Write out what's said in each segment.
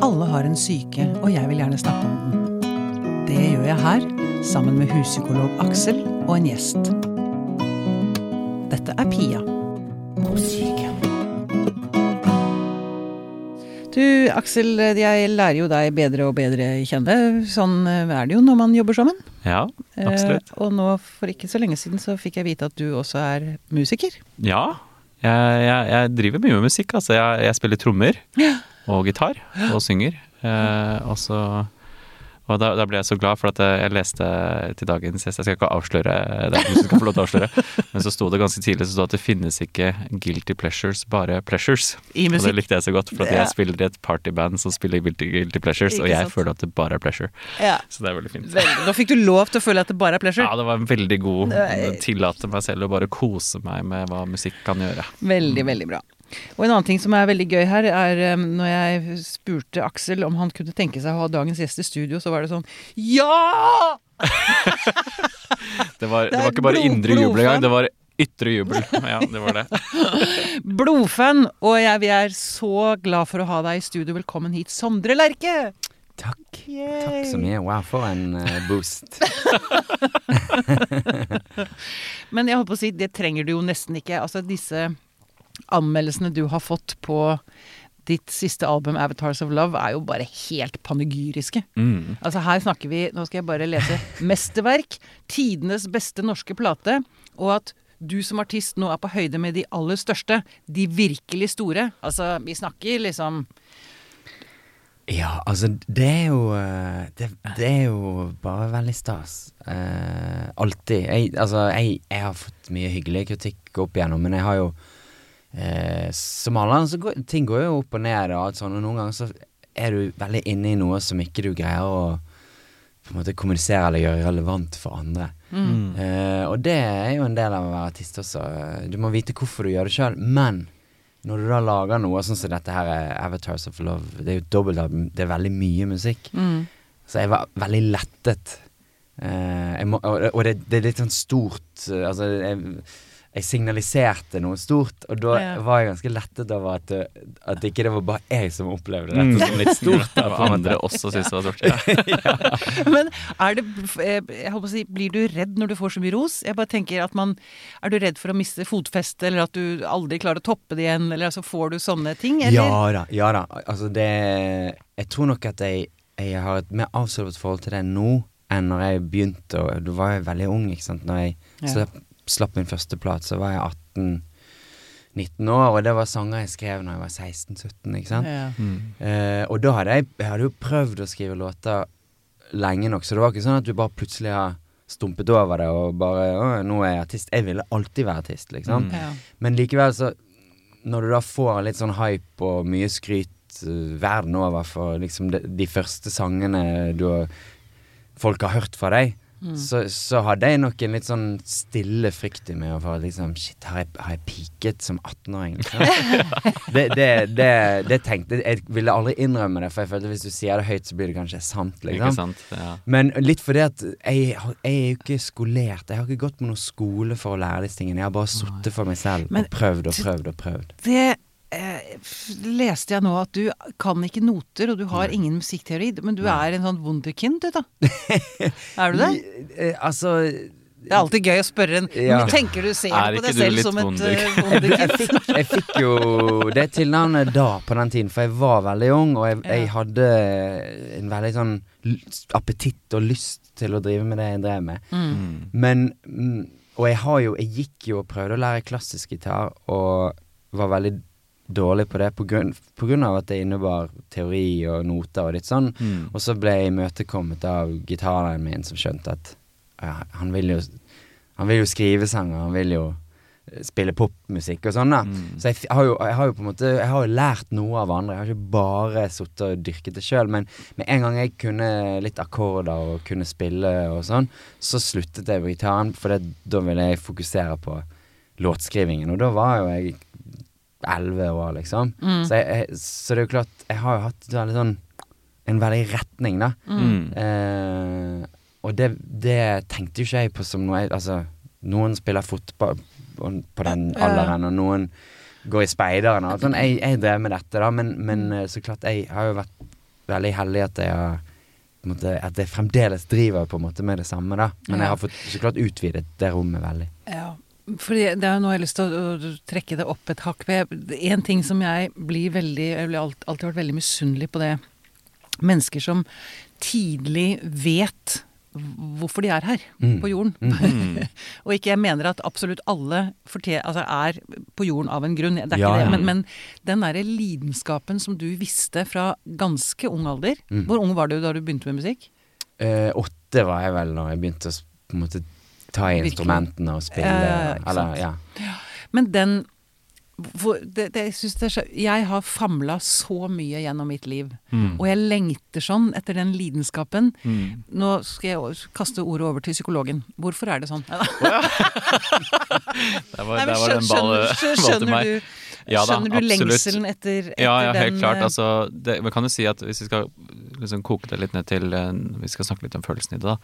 Alle har en syke, og jeg vil gjerne snakke om den. Det gjør jeg her, sammen med huspsykolog Aksel og en gjest. Dette er Pia på syke. Du, Aksel, jeg lærer jo deg bedre og bedre kjenne. Sånn er det jo når man jobber sammen. Ja, absolutt. Eh, og nå, for ikke så lenge siden, så fikk jeg vite at du også er musiker. Ja, jeg, jeg, jeg driver mye med musikk. Altså, jeg, jeg spiller trommer og gitar og synger. Eh, og så og da, da, ble jeg så glad for at jeg leste til dagens gjest Jeg skal ikke avsløre det, du skal få lov til å avsløre. Men så sto det ganske tidlig så sto det at det finnes ikke guilty pleasures, bare pleasures. Og det likte jeg så godt, for at jeg spiller i et partyband som spiller guilty, guilty pleasures, Ikke og jeg sant. føler at det bare er pleasure. Ja. Så det er veldig fint. Veldig. Nå fikk du lov til å føle at det bare er pleasure. Ja, det var en veldig god. Tillate meg selv å bare kose meg med hva musikk kan gjøre. Veldig, veldig bra. Og en annen ting som er veldig gøy her, er um, når jeg spurte Aksel om han kunne tenke seg å ha dagens gjest i studio, så var det sånn Ja! Det var, det det var ikke bare blod- indre jubel engang, det var ytre jubel. Ja, det var det. Blodfan! Og jeg, vi er så glad for å ha deg i studio. Velkommen hit, Sondre Lerche! Takk. Yay. Takk så mye. Wow, for en eh, boost. Men jeg holdt på å si, det trenger du jo nesten ikke. Altså disse anmeldelsene du har fått på ditt siste album, 'Avatars of Love', er jo bare helt panegyriske. Mm. Altså her snakker vi, nå skal jeg bare lese, mesterverk, tidenes beste norske plate, og at du som artist nå er på høyde med de aller største, de virkelig store. Altså, vi snakker liksom Ja, altså, det er jo eh, Det, det er jo bare veldig stas. Eh, alltid. Jeg, altså, jeg, jeg har fått mye hyggelig kritikk opp igjennom, men jeg har jo eh, Som alle andre, så går ting går jo opp og ned, og alt sånt, og noen ganger så er du veldig inne i noe som ikke du greier å på en måte kommunisere eller gjøre relevant for andre. Mm. Eh, og det er jo en del av å være artist også. Du må vite hvorfor du gjør det sjøl, men når du da lager noe sånn som dette her er Avatars of Love, det er jo dobbeltalbum, det er veldig mye musikk. mm. Så jeg var veldig lettet. Eh, jeg må, og og det, det er litt sånn stort eh, Altså, jeg, jeg signaliserte noe stort, og da Ja. var jeg ganske lettet over at, det- at ikke det var bare jeg som opplevde dette som litt stort. da, for andre også syntes det var stort. Ja. Men er det eh, Jeg håper å si, blir du redd når du får så mye ros? Jeg bare tenker at man Er du redd for å miste fotfestet, eller at du aldri klarer å toppe det igjen, eller altså får du sånne ting, eller? Ja da, ja da. Altså det Jeg tror nok at jeg, jeg har et mer avslappet forhold til det nå enn når jeg begynte, og da var jeg veldig ung, ikke sant. Når jeg Ja. slapp, slapp min første plate, så var jeg 18-19 år, og det var sanger jeg skrev når jeg var 16-17, ikke sant. Ja. Mm. Eh, og da hadde jeg, jeg hadde jo prøvd å skrive låter lenge nok, så det var ikke sånn at du bare plutselig har stumpet over det og bare Å, nå er jeg artist. Jeg ville alltid være artist, liksom. Mm. Ja. Men likevel, så Når du da får litt sånn hype og mye skryt uh, verden over for liksom de, de første sangene du har folk har hørt fra deg, Mm. så, så hadde jeg nok en litt sånn stille frykt i meg at liksom Shit, har jeg, har jeg piket som 18-åring? Liksom? det, det, det, det tenkte jeg Jeg ville aldri innrømme det, for jeg følte hvis du sier det høyt, så blir det kanskje sant. Liksom. sant? Ja. Men litt fordi at jeg, jeg er jo ikke skolert. Jeg har ikke gått på noen skole for å lære disse tingene. Jeg har bare sittet for meg selv Men- og prøvd og prøvd og prøvd. Det leste jeg nå at du kan ikke noter, og du har ingen musikkteori, men du er en sånn wunderkind, du da. er du det? Eh, Altså Det er alltid gøy å spørre en Ja. Tenker du ser Er på deg selv som et eh, jeg, fikk, jeg fikk jo det tilnavnet da, på den tiden, for jeg var veldig ung, og jeg, jeg hadde en veldig sånn appetitt og lyst til å drive med det jeg drev med. Mm. Mm. Men mm, Og jeg har jo Jeg gikk jo og prøvde å lære klassisk gitar, og var veldig dårlig på det på grunn, på grunn av at det innebar teori og noter og litt sånn. Mm. Og så ble jeg imøtekommet av gitarlæreren min, som skjønte at ja, han vil jo Han vil jo skrive sanger, han vil jo spille popmusikk og sånn, da. Så jeg, har jo, jeg har jo på en måte Jeg har jo lært noe av andre. Jeg har ikke bare sittet og dyrket det sjøl. Men med en gang jeg kunne litt akkorder og kunne spille og sånn, så sluttet jeg på gitaren, for det, da ville jeg fokusere på låtskrivingen. Og da var jo jeg elleve år, liksom. Så, jeg, jeg, så det er jo klart Jeg har jo hatt veldig sånn en veldig retning, da. Mm. Eh, og det, det tenkte jo ikke jeg på som noe Altså, noen spiller fotball på på den alderen, og noen går i speideren og sånn. Jeg, jeg drev med dette, da, men, men eh, så klart, jeg har jo vært veldig heldig at jeg har måte, At jeg fremdeles driver på en måte med det samme, da. Men Ja. jeg har fått så klart utvidet det rommet veldig. Ja, fordi det er jo noe jeg har lyst til å, trekke det opp et hakk ved. En ting som jeg blir veldig Jeg har alltid vært veldig misunnelig på det. Mennesker som tidlig vet hvorfor de er her Mm. på jorden. og ikke jeg mener at absolutt alle altså er på jorden av en grunn, det er ikke Ja, ja. det. Men, men den derre lidenskapen som du visste fra ganske ung alder Mm. Hvor ung var du da du begynte med musikk? Eh, åtte var jeg vel når jeg begynte å på en måte ta i instrumentene og spille. Ja, ja, ja, eller, ja. Men den hvor, det, det, jeg, det er så, jeg har famla så mye gjennom mitt liv. Mm. Og jeg lengter sånn etter den lidenskapen. Mm. Nå skal jeg kaste ordet over til psykologen. Hvorfor er det sånn? Der var, Nei, men der var skjønner, den ballen skjønner, skjønner du, Ja da, skjønner du lengselen etter, etter Ja, ja, den helt klart. eh, Altså, det, kan jo si at hvis vi skal liksom koke det litt ned til eh, Vi skal snakke litt om følelsen i det, da.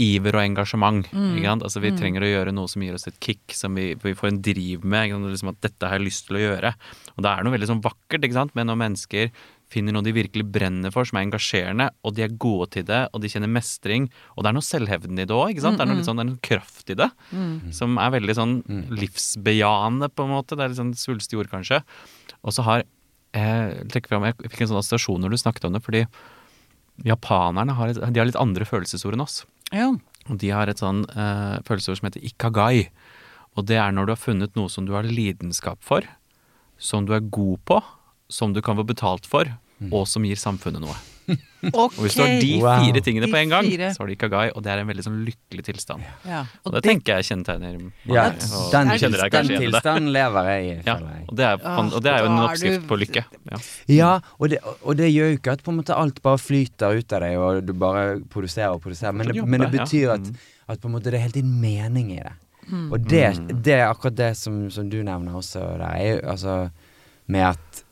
Iver og engasjement. Mm. Ikke sant? Altså, vi trenger å gjøre noe som gir oss et kick, som vi, vi får en driv med. Ikke sant? Liksom at 'dette har jeg lyst til å gjøre'. Og det er noe veldig sånn vakkert ikke sant? med når mennesker finner noe de virkelig brenner for, som er engasjerende, og de er gode til det, og de kjenner mestring. Og det er noe selvhevn i det òg. Det er noe litt sånn, det er noe kraft i det. Som er veldig sånn livsbejaende, på en måte. Det er litt sånn svulstig ord, kanskje. Og så har jeg trekker frem, jeg fikk en sånn assosiasjon når du snakket om det, fordi japanerne har, de har litt andre følelsesord enn oss. Ja. Og de har et sånn uh, følelsesord som heter ikagai. Og det er når du har funnet noe som du har lidenskap for, som du er god på, som du kan få betalt for, og som gir samfunnet noe. Ok. Og hvis du har de Wow. fire tingene på en gang, så har du ikagai, og det er en veldig sånn lykkelig tilstand. Ja. Og det tenker jeg kjennetegner mange. Ja, den, den kanskje igjen i tilstanden lever jeg i, Ja, og det er, og det er jo en oppskrift du- på lykke. Ja. Ja, og det, og det gjør jo ikke at på en måte alt bare flyter ut av deg, og du bare produserer og produserer, men det, men det betyr at, Mm. at på en måte det er helt din mening i det. Og det, det er akkurat det som, som du nevner også, der, er jo altså med at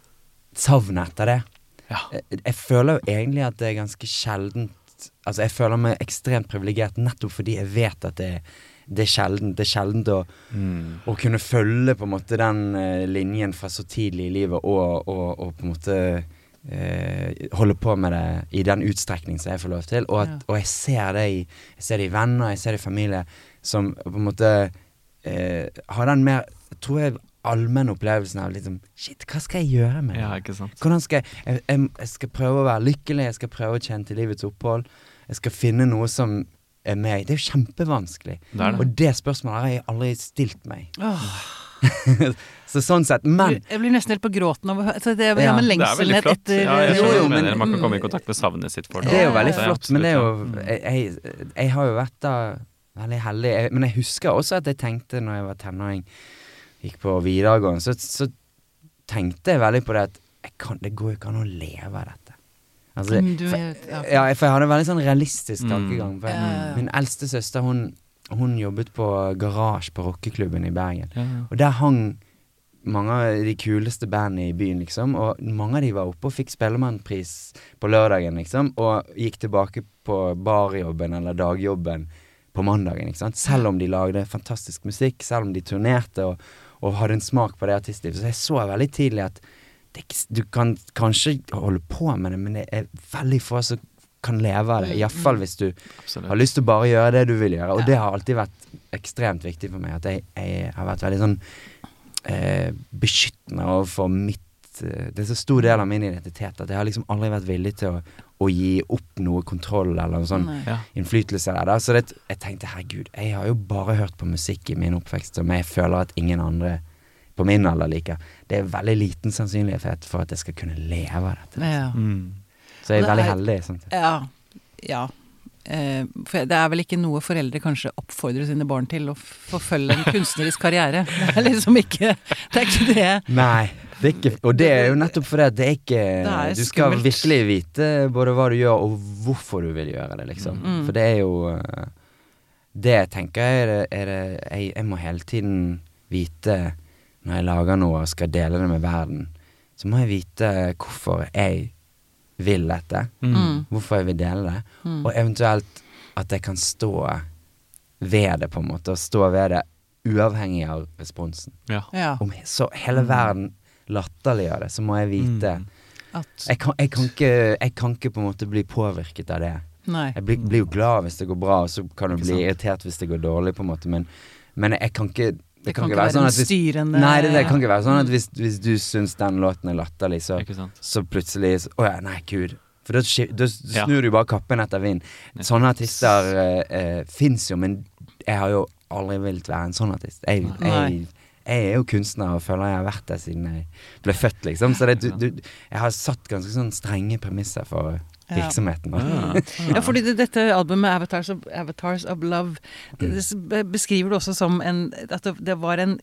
savnet etter det. Ja. Jeg, jeg føler jo egentlig at det er ganske sjeldent Altså, jeg føler meg ekstremt privilegert nettopp fordi jeg vet at det, det er sjeldent. Det er sjeldent å, Mm. å kunne følge på en måte den eh, linjen fra så tidlig i livet og, og, og på en måte eh, holde på med det i den utstrekning som jeg får lov til. Og, at, Ja. og jeg ser det i Jeg ser det i venner, jeg ser det i familie, som på en måte eh, har den mer, tror jeg, allmenne opplevelsen av liksom Shit, hva skal jeg gjøre med det? ja, ikke sant. Hvordan skal jeg, jeg, jeg Jeg skal prøve å være lykkelig, jeg skal prøve å kjenne til livets opphold. Jeg skal finne noe som er meg. Det er jo kjempevanskelig. Det er det. Og det spørsmålet har jeg aldri stilt meg. Oh. Så sånn sett. Men jeg blir nesten helt på gråten av å høre det, ja, men er lengselen veldig flott. etter Ja, jeg Jo, skjønner jo, men- mener. Man kan komme i kontakt med savnet sitt for det. det er jo veldig flott. Men det er jo. Jeg, jeg, jeg har jo vært da veldig heldig. Jeg, men jeg husker også at jeg tenkte når jeg var tenåring, gikk på videregående, så, så tenkte jeg veldig på det at jeg kan, det går jo ikke an å leve av dette. Altså, det, Mm, du for, ja. for jeg hadde en veldig sånn realistisk Mm. tankegang. For Ja, ja, ja. Min eldste søster, hun, hun jobbet på garasje på rockeklubben i Bergen. Ja, ja. Og der hang mange av de kuleste bandene i byen, liksom. Og mange av de var oppe og fikk Spellemannpris på lørdagen, liksom. Og gikk tilbake på barjobben eller dagjobben på mandagen, ikke sant. Selv om de lagde fantastisk musikk, selv om de turnerte og, og hadde en smak på det artistlivet. Så jeg så veldig tidlig at det, du kan kanskje holde på med det, men det er veldig få som kan leve av det. Iallfall hvis du Absolutt. har lyst til å bare gjøre det du vil gjøre. Og det har alltid vært ekstremt viktig for meg. At jeg, jeg har vært veldig sånn eh, beskyttende overfor mitt Det er så stor del av min identitet at jeg har liksom aldri vært villig til å, å gi opp noe kontroll eller noe sånn Ja. innflytelse der. Da. Så det, jeg tenkte herregud, jeg har jo bare hørt på musikk i min oppvekst som jeg føler at ingen andre på min alder liker. Det er veldig liten sannsynlighet for at jeg skal kunne leve av dette. Ja. Mm. Så jeg er er veldig heldig. Sånn. Ja. ja. eh, For det er vel ikke noe foreldre kanskje oppfordrer sine barn til å forfølge en kunstnerisk karriere. Det er liksom ikke Det er ikke det. Nei. Det er ikke, og det er jo nettopp fordi at det er ikke Det er Du skal skummelt. virkelig vite både hva du gjør og hvorfor du vil gjøre det, liksom. Mm. For det er jo eh, Det tenker jeg er er det jeg, jeg må hele tiden vite når jeg lager noe og skal dele det med verden. Så må jeg vite hvorfor jeg vil dette. Mm. Hvorfor jeg vil dele det. Mm. Og eventuelt at jeg kan stå ved det, på en måte. Og stå ved det uavhengig av responsen. Ja. Ja. Om så hele verden latterliggjør det, så må jeg vite Mm. At jeg, kan, jeg, kan ikke, jeg kan ikke på en måte bli påvirket av det. Nei. Jeg blir, blir jo glad hvis det går bra, og så kan du bli sant. irritert hvis det går dårlig, på en måte, men, men jeg kan ikke Det kan ikke være en hvis, styrende Nei, det, det kan ikke være sånn at hvis, hvis du syns den låten er latterlig, så, så plutselig Å ja, nei, gud. For da, da snur Ja. du bare kappen etter vind. Sånne artister uh, uh, fins jo, men jeg har jo aldri villet være en sånn artist. Jeg, jeg. Jeg er jo kunstner og føler jeg har vært det siden jeg ble født, liksom. Så det, du, du, jeg har satt ganske sånn strenge premisser for virksomheten. da. Ah. Ja, fordi det, dette albumet, Avatars of, Avatars of Love, det, det beskriver du også som en At det, var en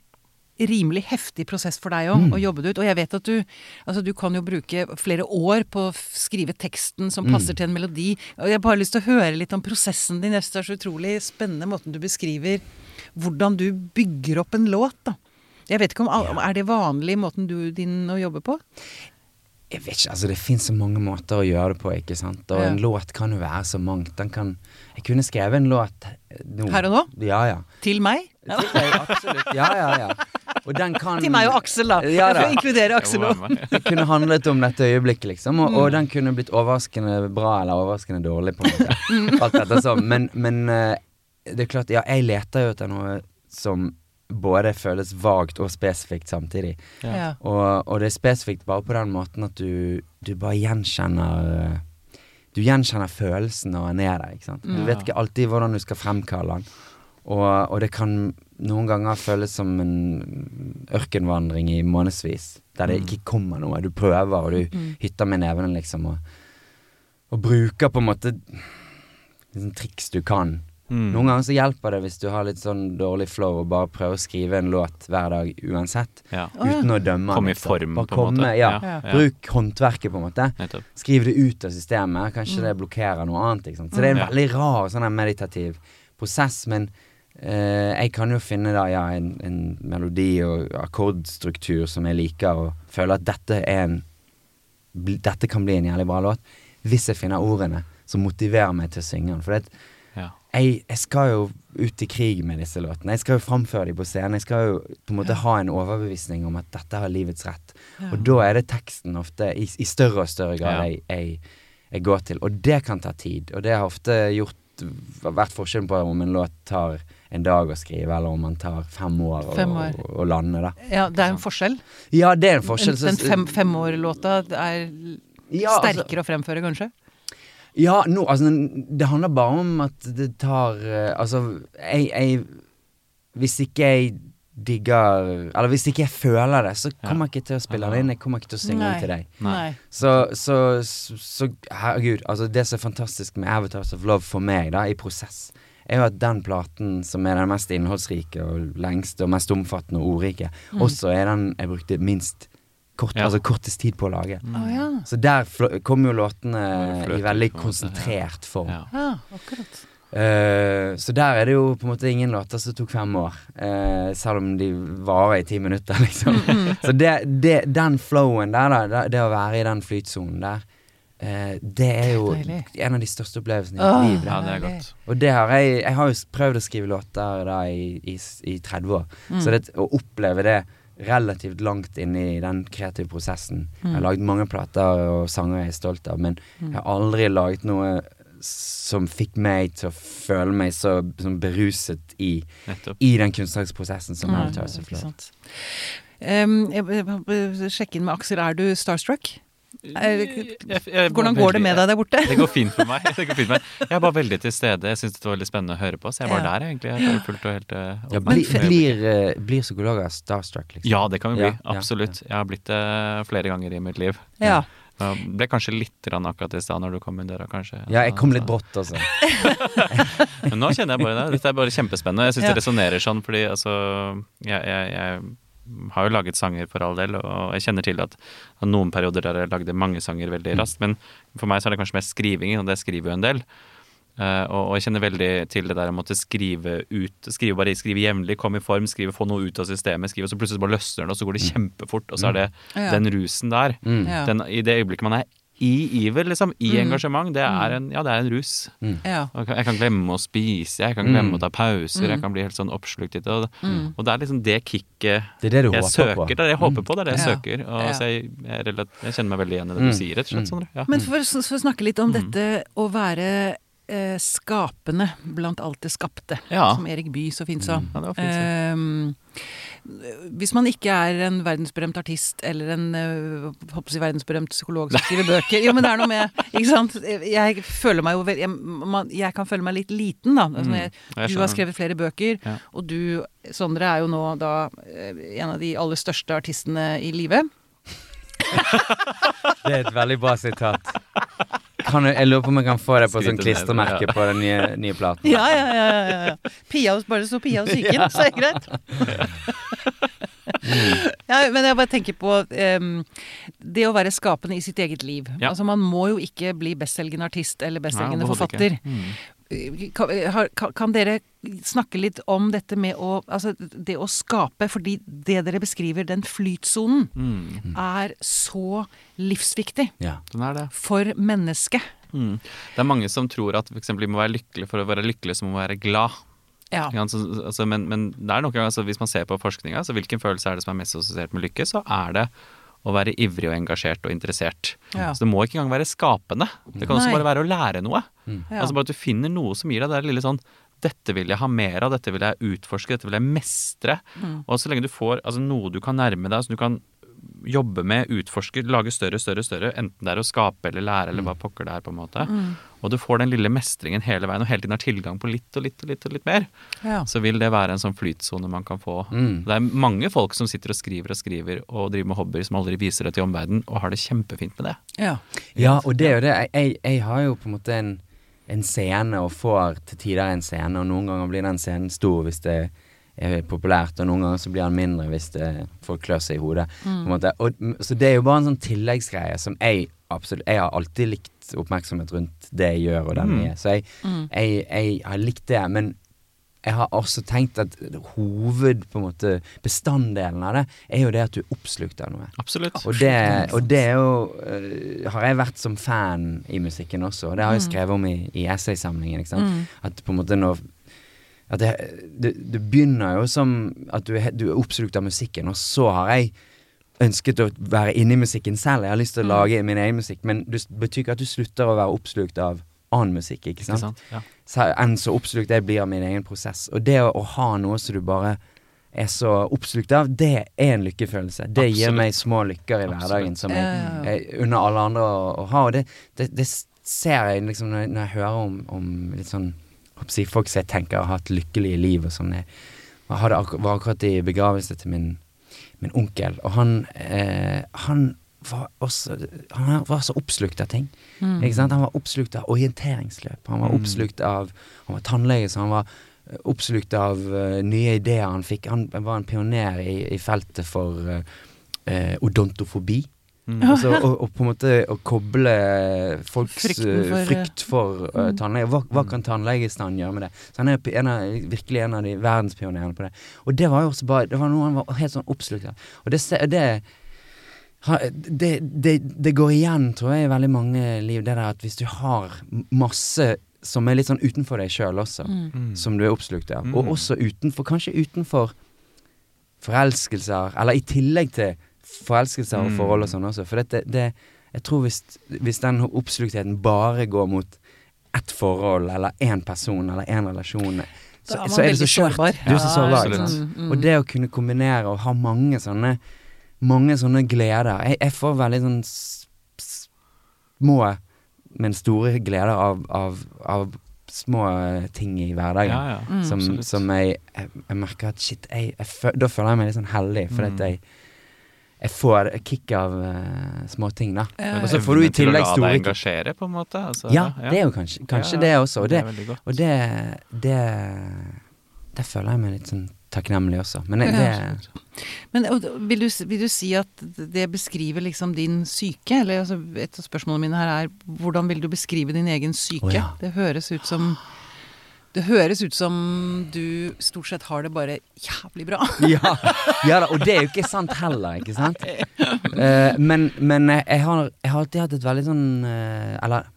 rimelig heftig prosess for deg òg, Mm. å jobbe det ut. Og jeg vet at du Altså, du kan jo bruke flere år på å skrive teksten som passer Mm. til en melodi. Og jeg har bare lyst til å høre litt om prosessen din. Jeg synes det er så utrolig spennende måten du beskriver hvordan du bygger opp en låt, da. Jeg vet ikke om ja. Er det vanlig måten du din å jobbe på? Jeg vet ikke, altså Det fins så mange måter å gjøre det på, ikke sant. Og Ja. en låt kan jo være så mangt. Den kan Jeg kunne skrevet en låt eh, nå. Her og nå? Ja, ja. Til meg? Til deg, absolutt. Ja, ja, ja. Og den kan Til meg og Aksel, da. Ja, jeg da. får inkludere Aksel òg. Det kunne handlet om dette øyeblikket, liksom. Og, Mm. og den kunne blitt overraskende bra eller overraskende dårlig, på en måte. Alt dette sånn. Men, men eh, det er klart, ja, jeg leter jo etter noe som både føles vagt og spesifikt samtidig. Ja. Og, og det er spesifikt bare på den måten at du, du bare gjenkjenner eh, Du gjenkjenner følelsen når den er der, ikke sant. Du Mm. vet ikke alltid hvordan du skal fremkalle den. Og, og det kan noen ganger føles som en ørkenvandring i månedsvis, der det Mm. ikke kommer noe. Du prøver, og du Mm. hytter med nevene, liksom, og, og bruker på en måte liksom, triks du kan. Mm. Noen ganger så hjelper det hvis du har litt sånn dårlig flow og bare prøver å skrive en låt hver dag uansett. Ja. Uten å dømme Komme i form, på en måte. komme, Ja. Ja. Bruk håndverket, på en måte. Nettopp. Skriv det ut av systemet. Kanskje det blokkerer noe annet. Ikke sant? Så det er en Mm. Ja. veldig rar sånn meditativ prosess. Men eh, jeg kan jo finne da ja, en, en melodi og akkordstruktur som jeg liker, og føler at dette er en Dette kan bli en jævlig bra låt. Hvis jeg finner ordene som motiverer meg til å synge den. For det, Ja. Jeg, jeg skal jo ut i krig med disse låtene. Jeg skal jo framføre dem på scenen. Jeg skal jo på en måte ha en overbevisning om at dette har livets rett. Ja. Og da er det teksten ofte i, i større og større grad Ja. jeg, jeg, jeg går til. Og det kan ta tid. Og det har ofte gjort vært forskjellen på om en låt tar en dag å skrive, eller om man tar fem år, Fem å- år. lande, da. Ja, det er en forskjell. Ja, det er en forskjell. Den, den fem, femårlåta er Ja, altså- sterkere å fremføre, kanskje? Ja, nå, altså, det handler bare om at det tar eh, Altså, jeg, jeg Hvis ikke jeg digger Eller hvis ikke jeg føler det, så Ja. kommer jeg ikke til å spille det inn. Jeg kommer ikke til å synge den til deg. Nei. Så, så, så, så herregud, altså det som er fantastisk med Avatars of Love for meg, da, i prosess, er jo at den platen som er den mest innholdsrike og lengste og mest omfattende og ordrike, også er den jeg brukte minst kort, Ja. altså kortest tid på å lage. Å ja. Så der kommer kom jo låtene Ja, i veldig konsentrert form. Ja. ja, akkurat. Eh, så der er det jo på en måte ingen låter som tok fem år, uh, selv om de varer i ti minutter, liksom. så det, det, den flowen der, da, det, å være i den flytsonen der, Uh, det er jo Deilig. en av de største opplevelsene i mitt oh, liv. ja, Det. det er godt. Og det har jeg Jeg har jo prøvd å skrive låter da i, i, i 30 år, Mm. så det, å oppleve det relativt langt inne i den kreative prosessen Jeg har laget mange plater og sanger jeg er stolt av, men jeg har aldri laget noe som fikk meg til å føle meg så sånn beruset i, i den kunstneriske prosessen som ikke Love. sant. Um, jeg, jeg, jeg, sjekke inn med Aksel. Er du starstruck? Hvordan går det med deg der borte? Det går fint for meg. Det går fint for meg. Jeg er bare veldig til stede. Jeg syns det var veldig spennende å høre på, så jeg var Ja. der egentlig. Jeg fullt og helt eh, Ja, oppmerksom bli, på øyeblikket. blir, eh, blir psykologer starstruck, liksom? Ja, det kan vi bli. Ja, ja, Absolutt. Jeg har blitt det flere ganger i mitt liv. Ja. Jeg ble kanskje litt rann akkurat i stad når du kom inn døra, kanskje. Ja, jeg kom litt brått altså. Men nå kjenner jeg bare det. Dette er bare kjempespennende. Jeg syns Ja. det resonnerer sånn, fordi altså jeg, jeg, jeg har jo laget sanger for all del, og jeg kjenner til at noen perioder der jeg lagde mange sanger veldig Mm. raskt, men for meg så er det kanskje mest skriving, og det skriver jo en del. Uh, og, og jeg kjenner veldig til det der å måtte skrive ut, skrive bare skrive jevnlig, komme i form, skrive, få noe ut av systemet, skrive, og så plutselig bare løsner det, og så går det kjempefort, og så er det den rusen der. Mm. Den, I det øyeblikket man er i iver, liksom, i Mm. engasjement, det er en, ja, det er en rus. Ja. Jeg kan, glemme å spise, jeg kan glemme Mm. å ta pauser, Mm. jeg kan bli helt sånn oppslukt i det. Og, og det er liksom det kicket Det er det jeg søker, på. det er det jeg håper på, det er det jeg Ja. søker. Og Ja. så jeg, jeg, relat- jeg kjenner meg veldig igjen i det Mm. du sier, rett og slett. Sånn, Ja. Men for, for å snakke litt om dette å være eh, skapende blant alt det skapte, Ja. som Erik Bye så fint sa. Ja, det var fint. Ehm, hvis man ikke er en verdensberømt artist eller en håper å si verdensberømt psykolog som skriver bøker Jo, men det er noe med Ikke sant? Jeg føler meg jo vel jeg, man, jeg kan føle meg litt liten, da. Altså, jeg, Mm. Du har skrevet flere bøker, Ja. og du, Sondre, er jo nå da eh, en av de aller største artistene i livet. Det er et veldig bra sitat. Kan jeg, lurer på om jeg kan få det på sånn klistremerke ja. på den nye, nye platen. Ja, ja, ja. ja, ja. Pia, bare det sto Pia og psyken, så er det greit. Ja, men jeg bare tenker på um, det å være skapende i sitt eget liv. Ja. Altså Man må jo ikke bli bestselgende artist eller bestselgende forfatter. Mm. Kan, har- kan, dere snakke litt om dette med å Altså det å skape, fordi det dere beskriver, den flytsonen, Mm. er så livsviktig Ja. Den er det. for mennesket. Mm. Det er mange som tror at for eksempel, vi må være lykkelig for å være lykkelig, så må vi være glad. Ja. Altså, men, men det er nok, altså, hvis man ser på forskninga, så hvilken følelse er det som er mest assosiert med lykke, så er det å være ivrig og engasjert og interessert. Ja. Så det må ikke engang være skapende. Det kan også Nei. bare være å lære noe. Ja. Altså bare at du finner noe som gir deg det lille sånn dette vil jeg ha mer av, dette vil jeg utforske, dette vil jeg mestre. Mm. Og så lenge du får altså, noe du kan nærme deg, som du kan jobbe med, utforske, lage større, større, større, enten det er å skape eller lære eller hva pokker det er, på en måte. Mm. Og du får den lille mestringen hele veien, og hele tiden har tilgang på litt og litt og litt og litt mer, Ja. så vil det være en sånn flytsone man kan få. Mm. Det er mange folk som sitter og skriver og skriver og driver med hobbyer som aldri viser det til omverdenen, og har det kjempefint med det. ja. Ja, og det er jo det. Jeg, jeg, jeg har jo på en måte en, en scene, og får til tider en scene, og noen ganger blir den scenen stor hvis det er populært, og noen ganger så blir han mindre hvis det, folk klør seg i hodet. På en måte. Og, så det er jo bare en sånn tilleggsgreie som jeg absolutt Jeg har alltid likt oppmerksomhet rundt det jeg gjør, og den jeg er. Så jeg, jeg, jeg har likt det. Men jeg har også tenkt at hoved, på en måte, bestanddelen av det, er jo det at du er oppslukt av noe. Absolutt. Og det, og det er jo uh, Har jeg vært som fan i musikken også, og det har jeg skrevet om i, i essaysamlingen. Ikke sant? At på en måte når at det, det, det begynner jo som at du du er oppslukt av musikken, og så har jeg ønsket å være inne i musikken selv. Jeg har lyst til å lage min egen musikk, men det betyr ikke at du slutter å være oppslukt av annen musikk. Ikke Ikke sant? sant? Ja. så, enn så oppslukt jeg blir av min egen prosess. Og det å, å ha noe som du bare er så oppslukt av, det er en lykkefølelse. Det gir meg små lykker i Absolutt. hverdagen som jeg, jeg unner alle andre å, å ha. Og det, det, det ser jeg liksom når, jeg- når jeg hører om, om litt sånn folk som jeg tenker har hatt lykkelige liv og sånn. Jeg hadde ak var akkurat i begravelse til min, min onkel, og han, eh, han var også Han var så oppslukt av ting. Ikke sant? Han var oppslukt av orienteringsløp. Han var Mm. oppslukt av Han var tannlege, så han var eh, oppslukt av uh, nye ideer han fikk. Han var en pioner i, i feltet for uh, uh, odontofobi. Mm. Altså, og, og på en måte å koble folks eh, for, frykt for eh, tannlege. Hva, hva kan tannlegestanden gjøre med det? Så han er en av, virkelig en av de verdenspionerene på det. Og det var jo også bare Det var noe han var helt sånn oppslukt av. Og det, det det, det, det går igjen, tror jeg, i veldig mange liv, det der at hvis du har masse som er litt sånn utenfor deg sjøl også, Mm. som du er oppslukt av, og Mm. også utenfor, kanskje utenfor forelskelser, eller i tillegg til forelskelser og Mm. forhold og sånn også, for dette, det Jeg tror hvis, hvis den oppsluktheten bare går mot ett forhold, eller én person, eller én relasjon, så, så er det så skjørt. Du er så sårbar, Ja. Mm, mm. Og det å kunne kombinere og ha mange sånne Mange sånne gleder Jeg, jeg får veldig sånn små, men store gleder av, av, av små ting i hverdagen. Ja, ja. Mm. som, jeg, jeg, jeg merker at shit, jeg, jeg, fø- da føler jeg meg litt sånn heldig, for at Mm. jeg jeg får kick av uh, småting, da. Ja, Og så får du i tillegg la store deg kick. engasjere, på en måte. Altså, Ja, det er jo kanskje, kanskje Ja, det også. Og det det, og det, det det, føler jeg meg litt sånn takknemlig også. Men det, Ja. det Men og, vil, du, vil du si at det beskriver liksom din syke? Eller altså, et av spørsmålene mine her er hvordan vil du beskrive din egen syke? Oh, ja. Det høres ut som det høres ut som du stort sett har det bare jævlig bra. ja, ja da, og det er jo ikke sant heller, ikke sant? Uh, men men jeg, har, jeg har alltid hatt et veldig sånn uh, Eller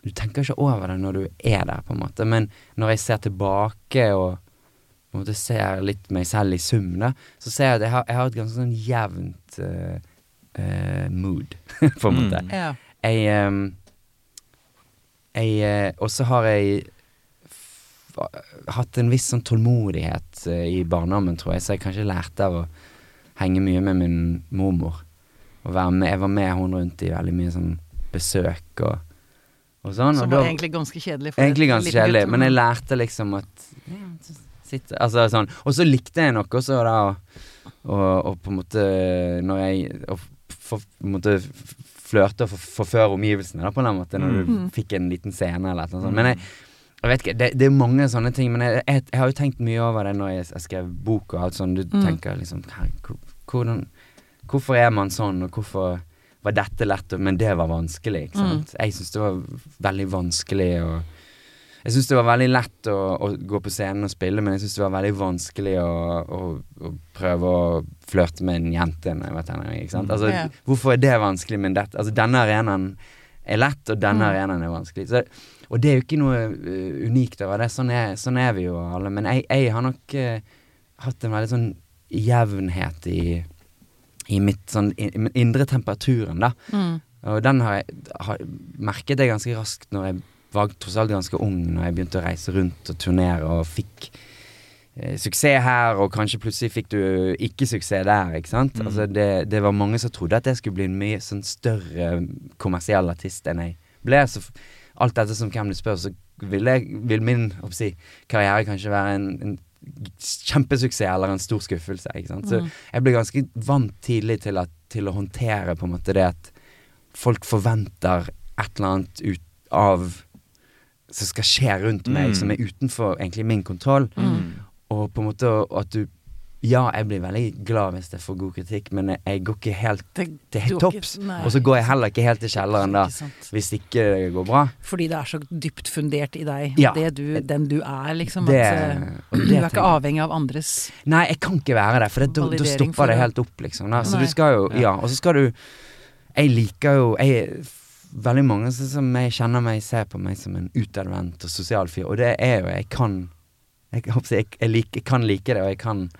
du tenker ikke over det når du er der, på en måte, men når jeg ser tilbake og på en måte ser litt meg selv i sum, da, så ser jeg at jeg har, jeg har et ganske sånn jevnt uh, uh, mood, på en måte. Mm. Ja. Jeg, um, jeg Og så har jeg hatt en viss sånn tålmodighet eh, i barndommen, tror jeg, så jeg kanskje lærte av å henge mye med min mormor. Og være med, jeg var med hun rundt i veldig mye sånn besøk og, og sånn. Som og var da- egentlig ganske kjedelig. for Egentlig ganske kjedelig, men jeg lærte liksom at sitte, altså sånn. Og så likte jeg nok også da og, å på en måte Når jeg og, for, på en måte flørte og forføre omgivelsene da, på en måte, når du Mm. fikk en liten scene eller noe sånt. Men jeg, jeg vet ikke, det, det er mange sånne ting, men jeg, jeg, jeg har jo tenkt mye over det når jeg, jeg skrev bok og alt sånn. Du Mm. tenker liksom hvordan, Hvorfor er man sånn, og hvorfor var dette lett, men det var vanskelig, ikke sant. Jeg syns det var veldig vanskelig å jeg syns det var veldig lett å, å gå på scenen og spille, men jeg syns det var veldig vanskelig å, å, å prøve å flørte med en jente når jeg var tenåring. Sant? Altså, Ja. Hvorfor er det vanskelig, men dette Altså, denne arenaen er lett, og denne Mm. arenaen er vanskelig. Så, og det er jo ikke noe uh, unikt over det. Sånn er, sånn er vi jo alle. Men jeg, jeg har nok uh, hatt en veldig sånn jevnhet i i mitt sånn i, i indre temperaturen, da. Mm. Og den har jeg har, merket jeg ganske raskt når jeg var tross alt ganske ung, når jeg begynte å reise rundt og turnere og fikk eh, suksess her, og kanskje plutselig fikk du ikke suksess der, ikke sant. Mm. Altså det, det var mange som trodde at jeg skulle bli en mye sånn større kommersiell artist enn jeg ble. Så alt dette som hvem du spør, så vil, jeg, vil min si, karriere kanskje være en, en kjempesuksess eller en stor skuffelse, ikke sant. Så Mm. jeg ble ganske vant tidlig til, at, til å håndtere på en måte det at folk forventer et eller annet ut av som skal skje rundt meg, Mm. som er utenfor egentlig min kontroll. Mm. Og på en måte at du Ja, jeg blir veldig glad hvis jeg får god kritikk, men jeg, går ikke helt til topps. Og så går jeg heller ikke helt til kjelleren da, hvis ikke det går bra. Fordi det er så dypt fundert i deg, Ja. det du, den du er, liksom. Det- at, eh, du er ikke avhengig av andres Nei, jeg kan ikke være det, for det, da, da stopper det helt opp, liksom. Da. Så Nei. du skal jo Ja. Og så skal du Jeg liker jo jeg, Veldig mange som- jeg kjenner meg, ser på meg som en utadvendt og sosial fyr, og det er jo Jeg kan Jeg, jeg, jeg, jeg kan like det, og jeg kan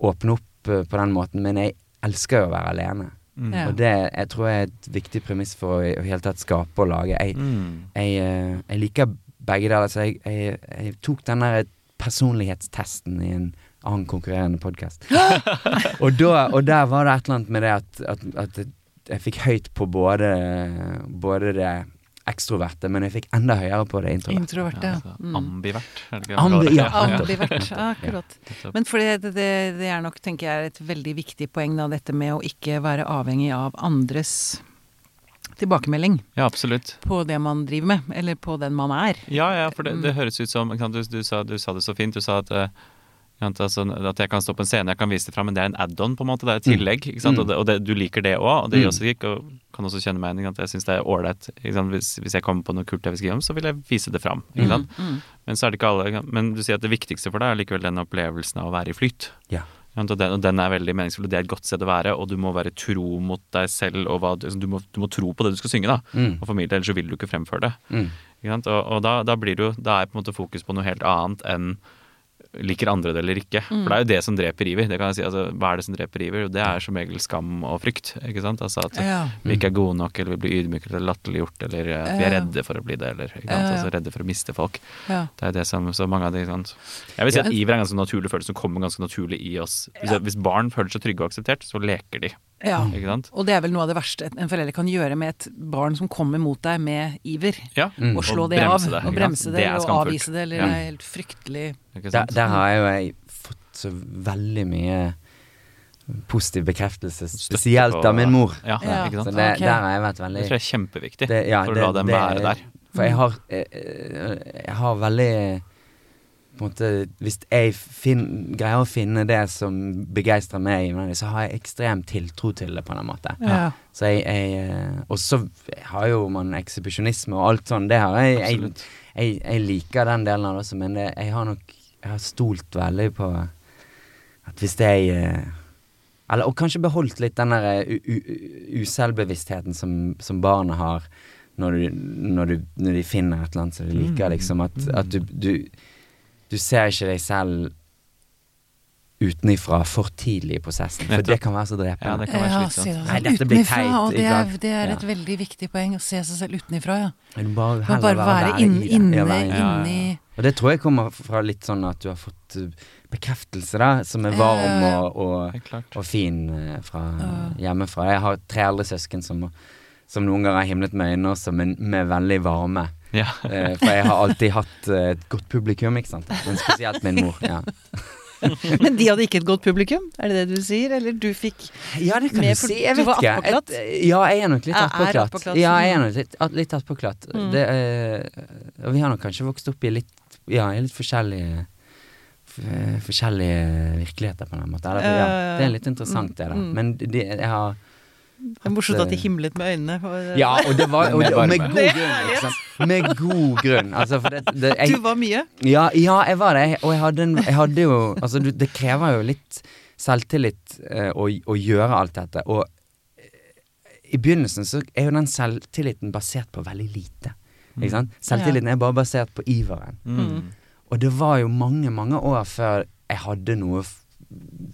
åpne opp eh, på den måten, men jeg elsker jo å være alene. Mm. Ja. Og det jeg tror jeg er et viktig premiss for å i det hele tatt skape og lage. Jeg, Mm. jeg, eh, jeg liker begge deler. Så jeg, jeg, jeg tok den der personlighetstesten i en annen konkurrerende podkast. og, og der var det et eller annet med det at, at, at jeg fikk høyt på både, både det ekstroverte, men jeg fikk enda høyere på det introverte. introverte. Ja, Ja, altså, mm. Ambivert, er det ikke Ambi- det? ja, Ambivert. Akkurat. Men for det, det, det er nok, tenker jeg, et veldig viktig poeng, da, dette med å ikke være avhengig av andres tilbakemelding Ja, absolutt. på det man driver med, eller på den man er. Ja, ja, for det, Mm. det høres ut som ikke sant, du, du, sa, du sa det så fint. Du sa at, sant, altså, at jeg kan stå på en scene, jeg kan vise det fram, men det er en add-on, på en måte. Det er et tillegg. Ikke sant? Mm. Og, det, og det, du liker det òg, og det gjør Mm. også ikke, og kan også kjenne meg igjen. at Jeg syns det er ålreit. Hvis, hvis jeg kommer på noe kult jeg vil skrive om, så vil jeg vise det fram. Ikke sant? Mm. Men så er det ikke alle Men du sier at det viktigste for deg er likevel den opplevelsen av å være i flyt. Ja. Og den, og den er veldig meningsfull, og det er et godt sted å være, og du må være tro mot deg selv, og hva, du, du, må, du må tro på det du skal synge, da, Mm. og formidle, ellers så vil du ikke fremføre det. Mm. Ikke sant? Og, og da, da blir du, Da er på en måte fokus på noe helt annet enn liker andre det eller ikke. For det er jo det som dreper Iver. Det kan jeg si, altså, hva er det som dreper Iver? Det er som regel skam og frykt. Ikke sant? Altså at Ja. vi ikke er gode nok, eller vi blir ydmyket eller latterliggjort, eller eh, at vi er redde for å bli det, eller ikke sant? Altså, redde for å miste folk. Ja. Det er det som så mange av de ikke sant? Jeg vil si at iver er en ganske naturlig følelse som kommer ganske naturlig i oss. Hvis, hvis barn føler seg trygge og akseptert, så leker de. Ja. Ikke sant? Og det er vel noe av det verste en forelder kan gjøre med et barn som kommer mot deg med iver. Ja. Mm. Og slå Og det av. det, og bremse det, Det er og avvise det, eller Ja. det er helt fryktelig Ikke Der, sant? der har jeg jo jeg fått så veldig mye positiv bekreftelse, spesielt av min mor. Ja, ikke sant? Så det, okay. der har jeg vært veldig Det tror jeg er kjempeviktig Det- ja, for det- å la dem det- være der. For jeg har eh, eh, Jeg har veldig måte Hvis jeg fin, greier å finne det som begeistrer meg, så har jeg ekstrem tiltro til det, på en måte. Ja. Så jeg, jeg eh, Og så har jo man ekshibisjonisme og alt sånn. Det har jeg. Jeg, jeg, jeg liker den delen av det også, men det, jeg har nok Jeg har stolt veldig på at hvis jeg eh, Eller og kanskje beholdt litt den der u- u- uselvbevisstheten som, som barna har når, du, når, du, når de finner et eller annet som de liker, liksom. At, at du, du Du ser ikke deg selv utenifra for tidlig i prosessen, for det kan være så Ja, drepende. det kan være Ja, slitsomt. det Nei, sånn dette blir utenifra, teit, Og det er, det er et Ja. veldig viktig poeng, å se seg selv utenifra, ja. Men bare, bare være være inn, i det. inne, Ja, være i det. ja, ja. Og det tror jeg kommer fra litt sånn at du har fått uh, bekreftelse, da, som er varm ja, ja. og, og, og fin uh, fra hjemmefra. Jeg har tre eldre søsken som, som noen ganger har himlet med øynene også, men med veldig varme. Ja. Eh, for jeg har alltid hatt eh, et godt publikum, ikke sant. Men spesielt min mor. Ja, Men de hadde ikke et godt publikum, er det det du sier? Eller du fikk ja det kan du si. Jeg vet ikke. Et- Ja, jeg er nok litt attpåklatt. Ja, mm. jeg er nok litt, litt attpåklatt. Mm. Det, eh, vi har nok kanskje vokst opp i litt, ja, i litt forskjellige forskjellige virkeligheter, på en måte. Eller, ja, Ja, det er litt interessant, det, da. Mm. Men de, jeg har Det er morsomt at de himlet med øynene. Ja, og det var og, Med og med god grunn. Med god grunn. Altså, for det, det jeg, Du var mye. Ja, ja, jeg var det. Og jeg hadde, en, jeg hadde jo Altså, du, det krever jo litt selvtillit eh, å, å gjøre alt dette. Og eh, i begynnelsen så er jo den selvtilliten basert på veldig lite. Ikke sant? Selvtilliten er bare basert på iveren. Mm. Og det var jo mange, mange år før jeg hadde noe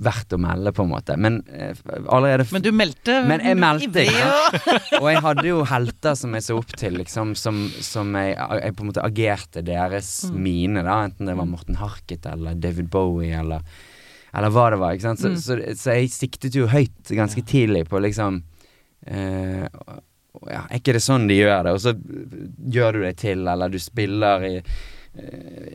verdt å melde, på en måte. Men eh, allerede Men du meldte Men jeg meldte, ja. og jeg hadde jo helter som jeg så opp til, liksom, som, som jeg, jeg på en måte agerte deres Mm. mine, da. Enten det var Morten Harket eller David Bowie eller, eller hva det var. Ikke sant? Så, Mm. så, så jeg siktet jo høyt ganske tidlig på liksom eh, ja, Er ikke det sånn de gjør det? Og så gjør du deg til, eller du spiller i eh,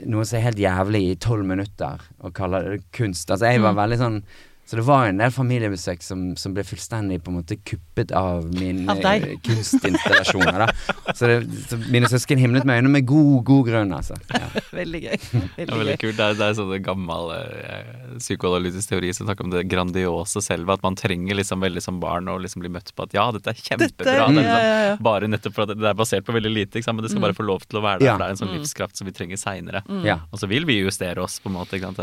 noe som er helt jævlig i tolv minutter, og kaller det kunst. Altså, jeg var Mm. veldig sånn så det var en del familiebesøk som, som ble fullstendig på en måte kuppet av mine Av deg. eh, kunstinstallasjoner. da. Så, det, så mine søsken himlet med øynene med god, god grunn, altså. Ja. Veldig gøy. Veldig, ja, Veldig kult. Det er, det er sånn gammel eh, psykoanalytisk teori som snakker om det grandiose selv. At man trenger liksom veldig som barn å liksom bli møtt på at ja, dette er kjempebra. Dette det er liksom, ja, ja, ja. Bare nettopp for at det er basert på veldig lite, ikke sant? men det skal Mm. bare få lov til å være der. Ja. For det er en sånn Mm. livskraft som vi trenger seinere. Ja. Og så vil vi justere oss, på en måte. Ikke sant?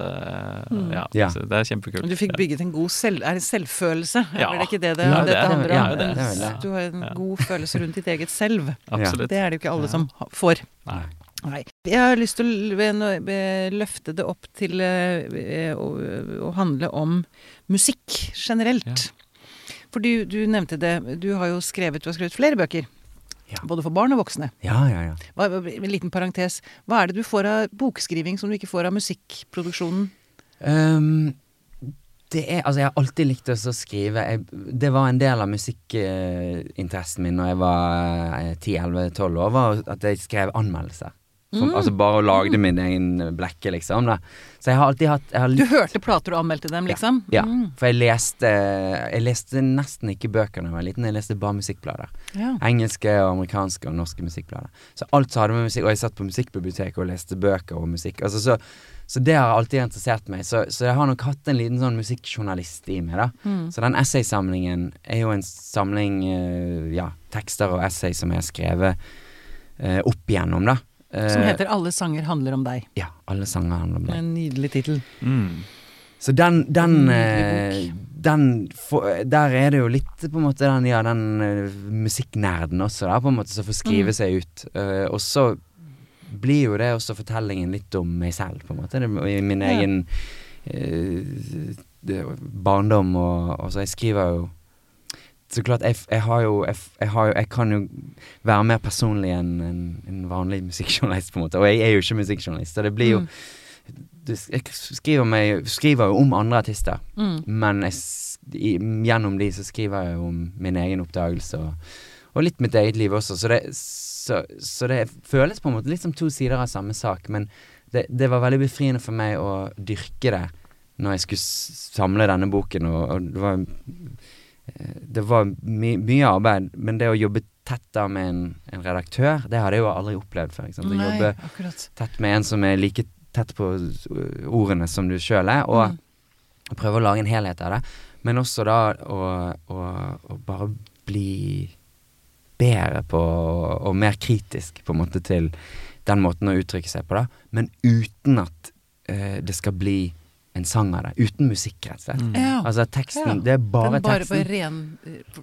Mm. Ja, Ja. Så det er kjempekult. Du fikk bygget en god selv, er selvfølelse? Ja. Er det ikke det det, Ja, det dette handler handler ja, om? det det. Du har en god følelse rundt ditt eget selv. Absolutt. Det er det jo ikke alle som får. Nei. Nei. Jeg har lyst til å eh, løfte det opp til eh, å, å handle om musikk generelt. Ja. For du, du nevnte det, du har jo skrevet, du har skrevet flere bøker. Ja. Både for barn og voksne. ja, ja, ja. Hva, en liten parentes. Hva er det du får av bokskriving som du ikke får av musikkproduksjonen? Ehm, det er, altså jeg har alltid likt å skrive. Jeg, det var en del av musikkinteressen min når jeg var eh, 10-11-12 år, var at jeg skrev anmeldelser. For, Mm. Altså bare lagde min egen blekke, liksom. Da. Så jeg har alltid hatt har Du hørte plater og anmeldte dem, liksom? Ja. Mm. For jeg leste Jeg leste nesten ikke bøker da jeg var liten, jeg leste bare musikkblader. ja. Engelske, og amerikanske og norske musikkblader. Så alt som hadde med musikk Og jeg satt på musikkbiblioteket og leste bøker og musikk. Altså, så, så det har alltid interessert meg. Så, så jeg har nok hatt en liten sånn musikkjournalist i meg, da. Mm. Så den essaysamlingen er jo en samling uh, ja, tekster og essay som jeg har skrevet uh, opp igjennom, da. Uh, Som heter 'Alle sanger handler om deg'. Ja, alle sanger handler om deg. En nydelig tittel. Mm. Så den, den, eh, den for, Der er det jo litt på en måte den, ja, den eh, musikknerden også, da, på en måte, som får skrive Mm. seg ut. Eh, og så blir jo det også fortellingen litt om meg selv, på en måte. I min Ja. egen eh, det, barndom og, og så Jeg skriver jo så klart, jeg, jeg har jo jeg, jeg har Jeg kan jo være mer personlig enn en, en vanlig musikkjournalist, på en måte. Og jeg er jo ikke musikkjournalist, så det blir jo Mm. det, Jeg skriver, meg, skriver jo om andre artister. Mm. Men i, gjennom de så skriver jeg jo om min egen oppdagelse og, og litt mitt eget liv også. Så det, så, så det føles på en måte litt som to sider av samme sak. Men det, det var veldig befriende for meg å dyrke det når jeg skulle samle denne boken, og, og det var eh, Det var my, mye arbeid, men det å jobbe tett da med en, en redaktør, det hadde jeg jo aldri opplevd før. Å jobbe akkurat. tett med en som er like tett på ordene som du sjøl er, og Mm. prøve å lage en helhet av det. Men også da å, å, å bare bli bedre på og mer kritisk på en måte til den måten å uttrykke seg på, da. Men uten at eh, det skal bli en sang av det. Uten musikk, rett og slett. Mm. Ja. Altså teksten, Ja. det er bare bare teksten. på ren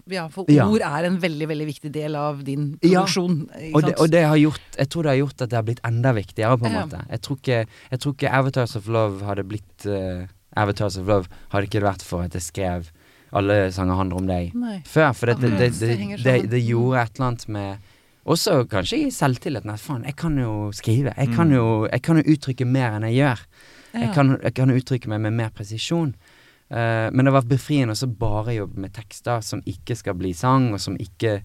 Ja, for Ja. ord er en veldig, veldig viktig del av din produksjon. Og det, og det har gjort Jeg tror det har gjort at det har blitt enda viktigere, på en Ja. måte. Jeg tror ikke, jeg tror ikke Avatars of Love hadde blitt uh, Avatars of Love hadde ikke vært for at jeg skrev Alle sanger handler om deg Nei. før. For det, det, det, det, det det, det gjorde et eller annet med Også kanskje i selvtilliten. At faen, jeg kan jo skrive. Jeg kan Mm. jo, jeg kan jo uttrykke mer enn jeg gjør. Jeg, kan, jeg kan uttrykke meg med mer presisjon. Uh, men det var befriende også bare jobbe med tekster som ikke skal bli sang, og som ikke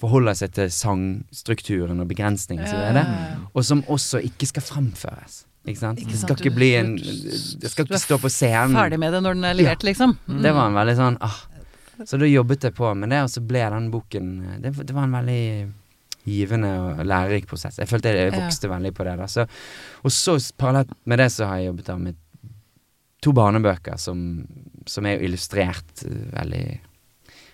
forholder seg til sangstrukturen og begrensninger som er det. Og som også ikke skal fremføres. Ikke sant? Ikke det sant, skal ikke bli en Det skal ikke stå på scenen. Ferdig med det når den er levert, liksom. Mm. Det var en veldig sånn ah. Så da jobbet jeg på med det, og så ble den boken Det, det var en veldig givende og lærerik prosess. Jeg følte jeg Ja. vokste veldig på det. Da. Så, og så parallelt med det så har jeg jobbet da med to barnebøker som, som er illustrert eh, veldig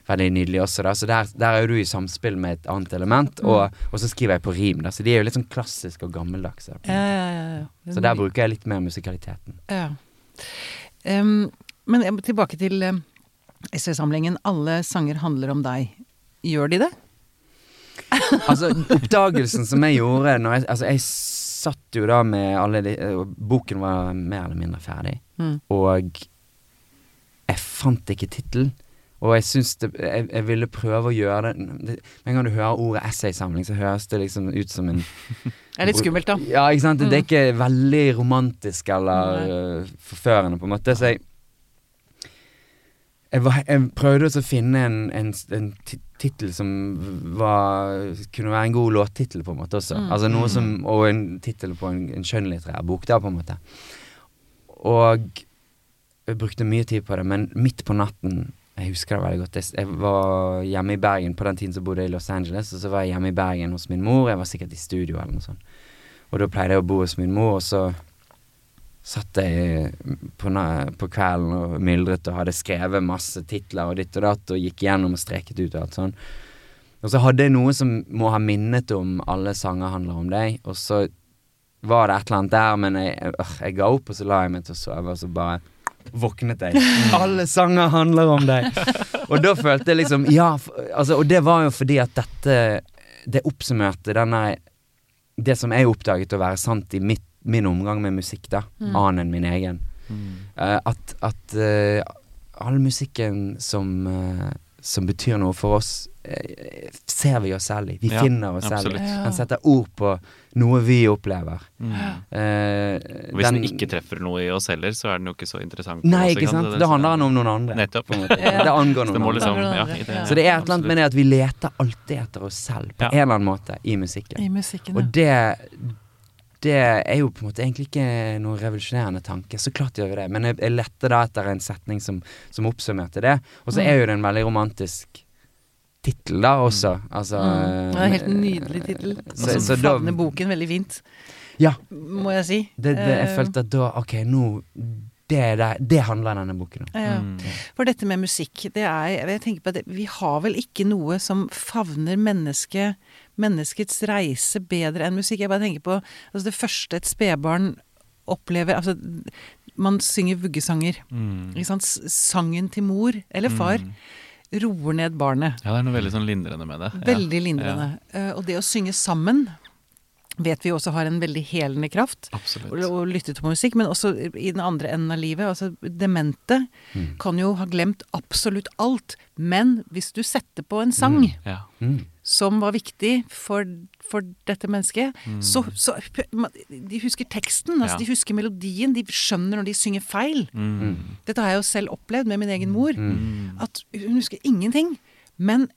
Veldig nydelig også, da. Så der, der er du i samspill med et annet element, Mm. og, og så skriver jeg på rim, da. Så de er jo litt sånn klassiske og gammeldagse. Ja, ja, ja, ja. Så der bruker jeg litt mer musikaliteten. Ja. Um, men tilbake til um, SV-samlingen. Alle sanger handler om deg. Gjør de det? Altså, oppdagelsen som jeg gjorde jeg, Altså, jeg satt jo da med alle de og Boken var mer eller mindre ferdig, Mm. og jeg fant ikke tittel. Og jeg syns det jeg, jeg ville prøve å gjøre det Med en gang du hører ordet essaysamling, så høres det liksom ut som en Det er litt skummelt, da. Ja, ikke sant. Det er Mm. ikke veldig romantisk eller uh, forførende, på en måte. Så jeg jeg, var, jeg prøvde også å finne en, en, en tittel som var Kunne være en god låttittel, på en måte også. Mm. Altså noe som Og en tittel på en, en skjønnlitterær bok, da, på en måte. Og jeg brukte mye tid på det, men midt på natten Jeg husker det veldig godt. Jeg, var hjemme i Bergen på den tiden så bodde i Los Angeles, og så var jeg hjemme i Bergen hos min mor. Jeg var sikkert i studio eller noe sånt. Og da pleide jeg å bo hos min mor, og så satt jeg på, på kvelden og myldret og hadde skrevet masse titler og ditt og datt, og gikk gjennom og streket ut og alt sånn. Og så hadde jeg noe som må ha minnet om alle sanger handler om deg, og så var det et eller annet der, men jeg, øh, jeg ga opp, og så la jeg meg til å sove, og så bare våknet jeg. Alle sanger handler om deg! Og da følte jeg liksom Ja, for, altså, og det var jo fordi at dette Det oppsummerte denne Det som jeg oppdaget å være sant i mitt, min omgang med musikk, da, Mm. annen enn min egen. Eh, at at uh, all musikken som, eh, som betyr noe for oss, eh, ser vi oss selv i. Vi Ja, finner oss selv i. Han setter ord på noe vi opplever. Mm. Eh, Hvis den, den- ikke treffer noe i oss heller, så er den jo ikke så interessant. Nei, ikke sant. Det det handler han om noen andre. Nettopp. På en måte. Ja. Det angår Så noen det andre. liksom, Andre, ja, det, ja. Så det er et eller annet med det at vi leter alltid etter oss selv, på Ja. en eller annen måte, i musikken. I musikken, Og det det er jo på en måte egentlig ikke noen revolusjonerende tanke. Så klart gjør vi det. Men jeg, jeg lette da etter en setning som, som oppsummerte det. Og så Mm. er jo det en veldig romantisk tittel da også. Altså Mm. Det er en helt nydelig tittel. Så, Som så da favner boken veldig fint, Ja. må jeg si. Det, det, jeg Eh, følte at da Ok, nå Det, det, det handler denne boken om. Ja. ja. For dette med musikk, det er jeg tenker på at Vi har vel ikke noe som favner mennesket, menneskets reise bedre enn musikk. Jeg bare tenker på altså det første et spedbarn opplever Altså, man synger vuggesanger. Mm. Ikke sant? Sangen til mor eller far Mm. roer ned barnet. Ja, det er noe veldig sånn lindrende med det. Veldig lindrende. Eh, og det å synge sammen vet vi også har en veldig helende kraft. Ja, absolutt. Og, og lytte til musikk, men også i den andre enden av livet. Altså, demente Mm. kan jo ha glemt absolutt alt. Men hvis du setter på en sang Ja. Mm. som var viktig for, for dette mennesket, Mm. så, så De husker teksten, altså Ja. de husker melodien, de skjønner når de synger feil. Mm. Dette har jeg jo selv opplevd med min egen mor. Mm. At hun husker ingenting. Men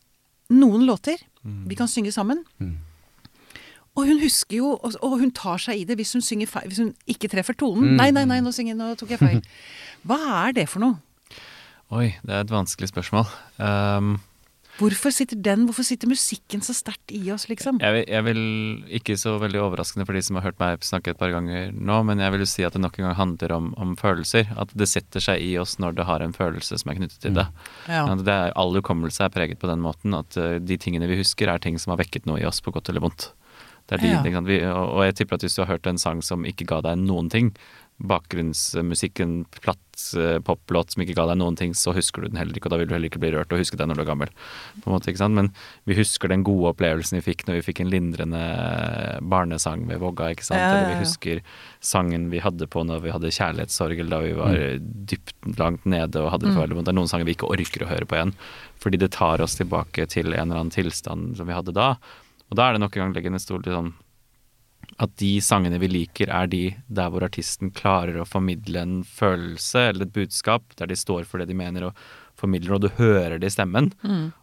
noen låter Mm. vi kan synge sammen. Mm. Og hun husker jo, og, og hun tar seg i det hvis hun synger feil, hvis hun ikke treffer tonen. Nei, nei, nei, nå synger nå tok jeg feil. Hva er det for noe? Oi, det er et vanskelig spørsmål. Um, Hvorfor sitter den, hvorfor sitter musikken så sterkt i oss, liksom? jeg, vil, jeg vil ikke så veldig overraskende for de som har hørt meg snakke et par ganger nå, men jeg vil jo si at det nok en gang handler om, om følelser. At det setter seg i oss når det har en følelse som er knyttet til det. Ja. At det er, all hukommelse er preget på den måten at uh, de tingene vi husker, er ting som har vekket noe i oss, på godt eller vondt. Det er de, Ja. ikke sant? Vi, og, og jeg tipper at hvis du har hørt en sang som ikke ga deg noen ting, bakgrunnsmusikken, platt eh, poplåt som ikke ga deg noen ting, så husker du den heller ikke, og da vil du heller ikke bli rørt og huske den når du er gammel. På en måte, ikke sant? Men vi husker den gode opplevelsen vi fikk når vi fikk en lindrende barnesang ved Vågga, ikke sant. Ja, ja, Eller vi husker sangen vi hadde på når vi hadde kjærlighetssorg, eller da vi var dypt langt nede og hadde det for veldig vondt. Det er noen sanger vi ikke orker å høre på igjen, fordi det tar oss tilbake til en eller annen tilstand som vi hadde da. Og da er det nok en gang legger en stol til sånn at de sangene vi liker, er de der hvor artisten klarer å formidle en følelse eller et budskap, der de står for det de mener og formidler, og du hører det i stemmen,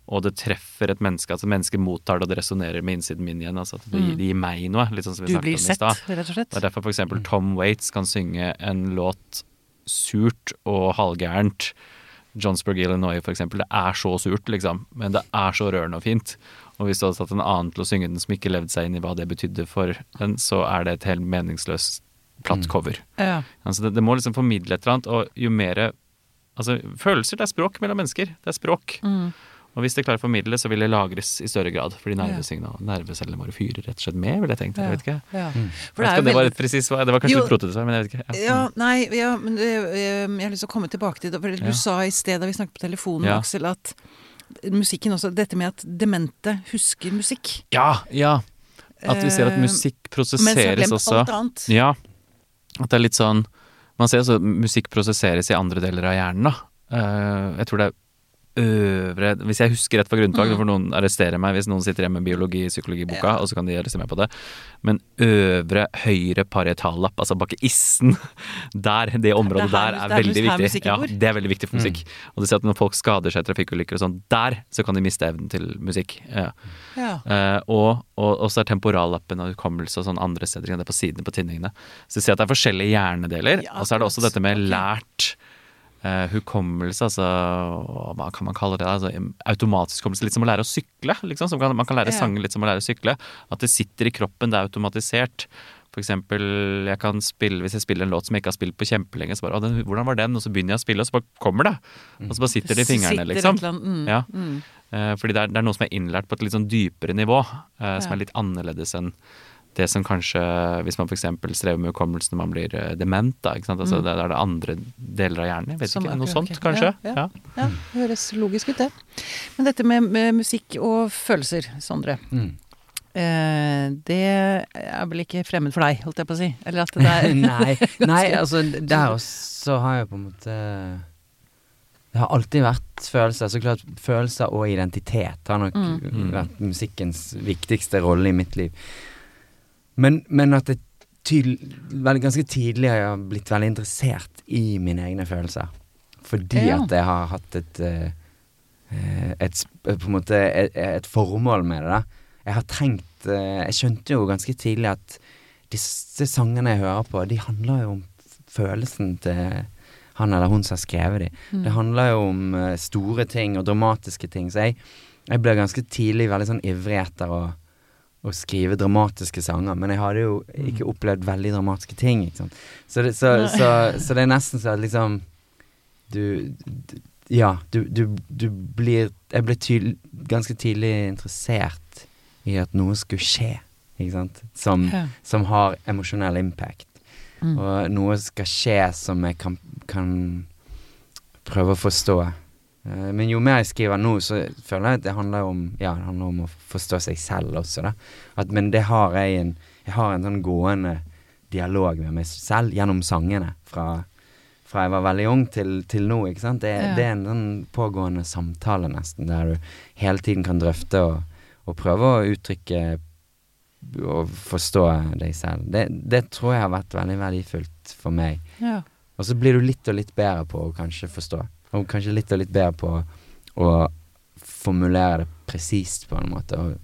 og det treffer et menneske. Altså mennesket mottar det, og det resonnerer med innsiden min igjen. Altså at det, gir- det gir meg noe, litt sånn som vi Du snakket blir om i sett, rett og slett. Det er derfor f.eks. Tom Waits kan synge en låt surt og halvgærent. Johnsburg, Illinois, for eksempel. Det er så surt, liksom, men det er så rørende og fint. Og hvis du hadde tatt en annen til å synge den som ikke levde seg inn i hva det betydde for den, så er det et helt meningsløst platt cover. Ja. Altså det, det må liksom formidle et eller annet, og jo mer Altså, følelser, det er språk mellom mennesker. Det er språk. Og hvis det klarer å formidle, så vil det lagres i større grad. Fordi nervesignal, nervecellene våre fyrer rett og slett med, vil jeg tenke. Jeg vet ikke. Ja. Jeg For det er det var et svar. Det var kanskje Jo. litt protete svar, men jeg vet ikke. Ja. Ja, nei, ja, men jeg, eh, jeg har lyst til å komme tilbake til det. For Ja. du sa i sted da vi snakket på telefonen, Ja. Aksel, at musikken også Dette med at demente husker musikk. Ja, ja. At vi ser at Eh, musikk prosesseres også. alt annet. Ja. At det er litt sånn Man ser altså musikk prosesseres i andre deler av hjernen, da. Eh, jeg tror det er øvre Hvis jeg husker rett fra grunnfag, Mm. får noen arrestere meg hvis noen sitter hjemme med biologi- psykologiboka, og så kan de arrestere meg på det. Men øvre høyre parietallapp, altså bak i issen, der, det området Det er her- der er det er veldig her viktig. Ja, det er veldig viktig for musikk. Og du ser at når folk skader seg i trafikkulykker og sånn, der så kan de miste evnen til musikk. Ja. Ja. Uh, og, og, og så er temporallappen og hukommelse og sånn andre steder. Det er på sidene på tinningene. Så du ser at det er forskjellige hjernedeler. Ja, og så er det også dette med lært hukommelse, altså hva kan man kalle det? Altså, automatisk hukommelse. Litt som å lære å sykle. Liksom. Som kan, man kan lære Ja. sanger litt som å lære å sykle. At det sitter i kroppen, det er automatisert. For eksempel, jeg kan spille, hvis jeg spiller en låt som jeg ikke har spilt på kjempelenge, så bare å, den, 'Hvordan var den?' Og så begynner jeg å spille, og så bare kommer det. Og så bare sitter det i fingrene, liksom. mm, Ja. mm. Eh, fordi det er, det er noe som er innlært på et litt sånn dypere nivå, eh, som Ja. er litt annerledes enn det som kanskje Hvis man f.eks. strever med hukommelsen når man blir eh, dement, da. Ikke sant? Altså, det, det er det andre deler av hjernen. Jeg vet Mm. Som ikke, Noe sånt, ok. kanskje? Ja, ja. Ja. Ja, det høres logisk ut, det. Men dette med, med musikk og følelser, Sondre. Mm. Eh, det er vel ikke fremmed for deg, holdt jeg på å si? Eller at det er nei, nei, altså der også har jeg på en måte Det har alltid vært følelser. Så klart følelser og identitet har nok Mm. vært musikkens viktigste rolle i mitt liv. Men, men at jeg tydel, vel, ganske tidlig har jeg blitt veldig interessert i mine egne følelser. Fordi Ja. at jeg har hatt et eh, et, på en måte et, et formål med det. da Jeg har trengt eh, Jeg skjønte jo ganske tidlig at disse sangene jeg hører på, de handler jo om følelsen til han eller hun som har skrevet dem. Mm. Det handler jo om eh, store ting og dramatiske ting. Så jeg, jeg ble ganske tidlig veldig sånn ivrig etter å, å skrive dramatiske sanger. Men jeg hadde jo ikke opplevd veldig dramatiske ting. Ikke sant? Så, det, så, så, så det er nesten så at liksom Du, du Ja, du, du, du blir Jeg ble tydel, ganske tidlig interessert i at noe skulle skje, ikke sant? Som, som har emosjonell impact. Mm. Og noe skal skje som jeg kan, kan prøve å forstå. Eh, Men jo mer jeg skriver nå, så føler jeg at det handler om Ja, det handler om å forstå seg selv også, da. At, men det har jeg en Jeg har en sånn gående dialog med meg selv gjennom sangene. Fra, fra jeg var veldig ung til, til nå, ikke sant. Det, Ja. det er en sånn pågående samtale, nesten, der du hele tiden kan drøfte og, og prøve å uttrykke og forstå deg selv. Det, det tror jeg har vært veldig verdifullt for meg. Ja. Og så blir du litt og litt bedre på å kanskje forstå. Og kanskje litt og litt bedre på å formulere det presist på en måte. Og,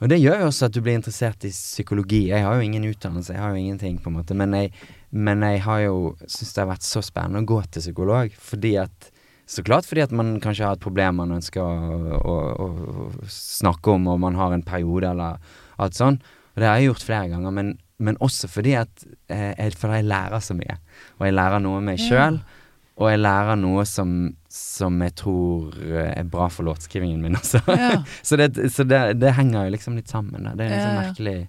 Og det gjør jo også at du blir interessert i psykologi. Jeg har jo ingen utdannelse, jeg har jo ingenting, på en måte. Men jeg, men jeg har jo syntes det har vært så spennende å gå til psykolog. Fordi at Så klart fordi at man kanskje har et problem man ønsker å, å, å, snakke om, og man har en periode eller alt sånn. Og det har jeg gjort flere ganger. Men, men også fordi at eh, jeg for jeg lærer så mye. Og jeg lærer noe om meg sjøl. Og jeg lærer noe som, som jeg tror eh, er bra for låtskrivingen min også. Ja. så det, så det, det henger jo liksom litt sammen. Da. Det er liksom Ja, ja. merkelig.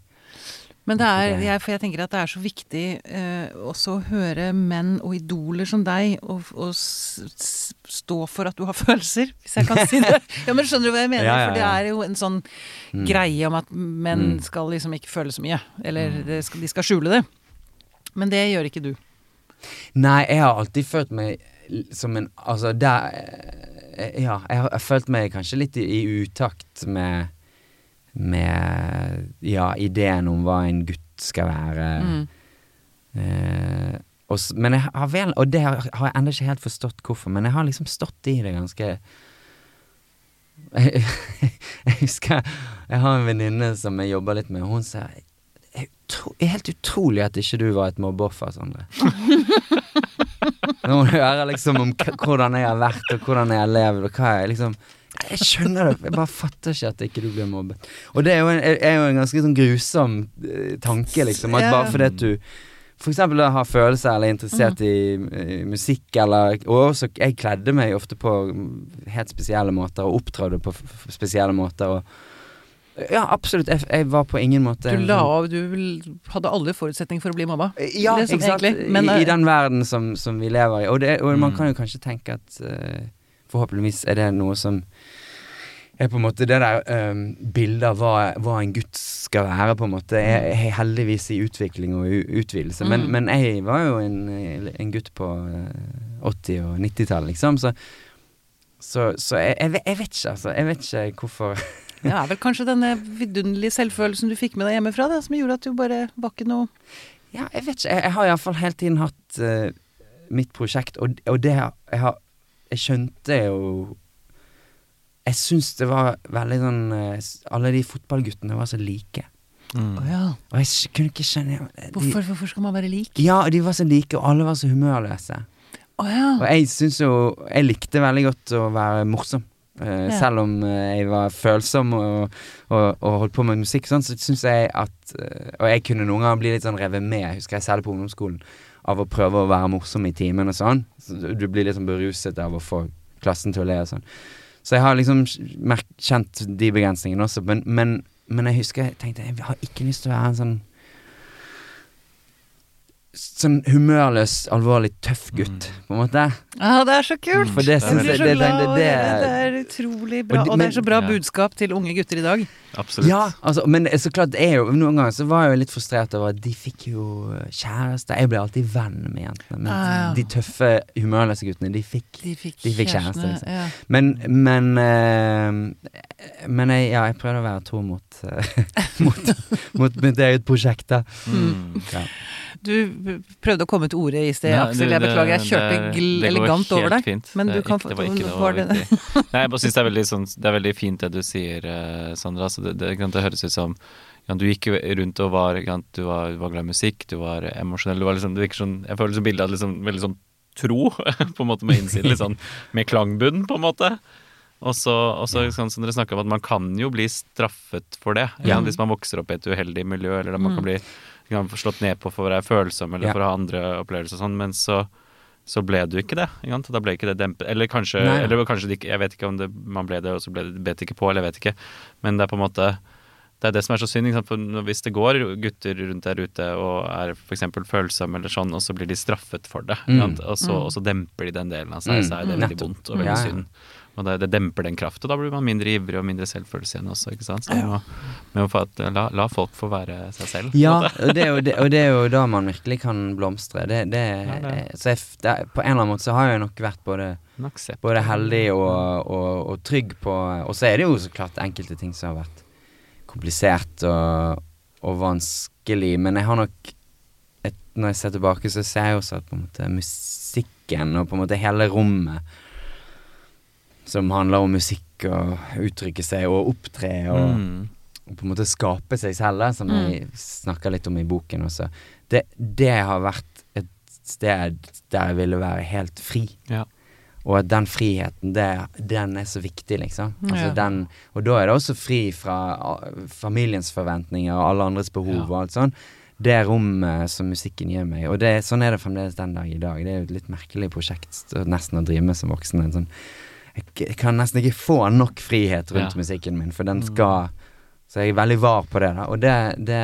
Men det er, jeg, for jeg tenker at det er så viktig eh, også å høre menn og idoler som deg og, og stå for at du har følelser, hvis jeg kan si det. Ja, men Skjønner du hva jeg mener? Ja, ja, For det er jo en sånn Mm. greie om at menn Mm. skal liksom ikke føle så mye. Eller det skal, de skal skjule det. Men det gjør ikke du. Nei, jeg har alltid følt meg som en Altså, der eh, Ja, jeg har, jeg har følt meg kanskje litt i, i utakt med Med Ja, ideen om hva en gutt skal være. Mm. Eh, og, men jeg har vel Og det har, har jeg ennå ikke helt forstått hvorfor, men jeg har liksom stått i det ganske jeg, jeg husker Jeg har en venninne som jeg jobber litt med, og hun sier er utro, helt utrolig at ikke du var et mobbeoffer, Sondre. Når du hører liksom om hvordan jeg har vært, og hvordan jeg har levd, og hva jeg liksom Jeg skjønner det, jeg bare fatter ikke at ikke du blir mobbet. Og det er jo en, er jo en ganske sånn grusom eh, tanke, liksom. At bare fordi at du da har følelser eller er interessert i i, musikk eller Og også jeg kledde meg ofte på mm, helt spesielle måter og opptrådte på spesielle måter og Ja, absolutt. Jeg, jeg var på ingen måte Du la av Du hadde alle forutsetninger for å bli mobba. ja, Liksom, ikke sant. Men, I, I eh, den verden som, som vi lever i. Og, det, og man Mm. kan jo kanskje tenke at uh, forhåpentligvis er det noe som er på en måte det der um, bildet av hva, hva en gutt skal være, på en måte, er, er heldigvis i utvikling og utvidelse. Men, Mm. men jeg var jo en, en gutt på eh, 80- og 90-tallet, liksom. Så, så, så jeg, jeg, vet- jeg vet ikke, altså. Jeg vet ikke hvorfor Det er vel kanskje denne vidunderlige selvfølelsen du fikk med deg hjemmefra, det, som gjorde at du bare var ikke noe Ja, jeg vet ikke. Jeg, jeg har iallfall hele tiden hatt uh, mitt prosjekt, og, og det har jeg, har jeg skjønte jo Jeg syns det var veldig sånn eh, Alle de fotballguttene var så like. Mm. Oh, ja. Og jeg kunne ikke skjønne de, Hvorfor, hvorfor skal man være lik? Ja, de var så like, og alle var så humørløse. Oh, ja. Og jeg syns jo Jeg likte veldig godt å være morsom. Eh, Ja. Selv om eh, jeg var følsom og, og, og holdt på med musikk, sånn, så syns jeg at eh, Og jeg kunne noen ganger bli litt sånn revet med, husker jeg selv på ungdomsskolen, av å prøve å være morsom i timen og sånn. Så du- blir litt sånn beruset av å få klassen til å le og sånn. Så jeg har liksom kjent de begrensningene også, men, men, men jeg husker jeg tenkte jeg har ikke lyst til å være en sånn Sånn humørløs, alvorlig tøff gutt, på en måte. Ah, det er så kult! For det Jeg blir så glad det, over det, det. Det er utrolig bra. Og de- Og det er så bra Ja. budskap til unge gutter i dag. Absolutt. Ja, altså, men så klart det er jo Noen ganger så var jeg jo litt frustrert over at de fikk jo kjæreste. Jeg ble alltid venn med jentene, men Ah, ja. de tøffe, humørløse guttene, de fikk De fikk, De fikk kjæreste, liksom. Ja. Men, men øh, Men jeg, ja, jeg prøvde å være tro mot, eh, mot, mot mitt eget prosjekt, da. Mm. Ja. Du prøvde å komme til orde i sted, Aksel. Jeg beklager, jeg kjørte det- det elegant over deg. Fint. Men Det du kan det var ikke noe det-. Nei, jeg bare det er veldig sånn Det er veldig fint det du sier, eh, Sandra. Altså det, det, det høres ut som ja, Du gikk rundt og var, ja, du var, du var glad i musikk, du var emosjonell. Du var liksom, det sånn Jeg føler liksom bildet av liksom, veldig sånn tro, på en måte med innsiden. Litt sånn med klangbunn, på en måte. Og så, og så sånn som dere snakker om at man kan jo bli straffet for det. Ja. Hvis man vokser opp i et uheldig miljø, eller man kan bli ikke sant, slått ned på for å være følsom eller Ja. for å ha andre opplevelser og sånn, men så så ble du ikke det. Ikke sant? Da ble ikke det dempet. Eller kanskje, Nei. eller kanskje ikke, Jeg vet ikke om det, man ble det, og så ble det bet ikke på, eller jeg vet ikke. Men det er på en måte Det er det som er så synd. For hvis det går gutter rundt der ute og er f.eks. følsomme eller sånn, og så blir de straffet for det, Mm. Og, så, og så demper de den delen av seg, Mm. så er det veldig vondt og veldig synd. Og det, det demper den kraften, da blir man mindre ivrig og mindre selvfølelse igjen også, ikke sant. Så man må, man må at, la, la folk få være seg selv. Ja, og det, jo, det, og det er jo da man virkelig kan blomstre. Det, det, Ja. Så jeg, på en eller annen måte så har jeg nok vært både, både heldig og, og, og trygg på Og så er det jo så klart enkelte ting som har vært komplisert og, og vanskelig, men jeg har nok et, Når jeg ser tilbake, så ser jeg også at på en måte musikken og på en måte hele rommet som handler om musikk og uttrykke seg og opptre og Mm. på en måte skape seg selv, da, som Mm. jeg snakker litt om i boken også, det, det har vært et sted der jeg ville være helt fri. Ja. Og at den friheten, det, den er så viktig, liksom. Altså Ja. den, og da er det også fri fra ah, familiens forventninger og alle andres behov Ja. og alt sånn. Det rommet som musikken gir meg. Og det, sånn er det fremdeles den dag i dag. Det er jo et litt merkelig prosjekt nesten å drive med som voksen. En sånn, jeg, kan nesten ikke få nok frihet rundt Ja. musikken min, for den skal Så jeg er veldig var på det, da. Og det, det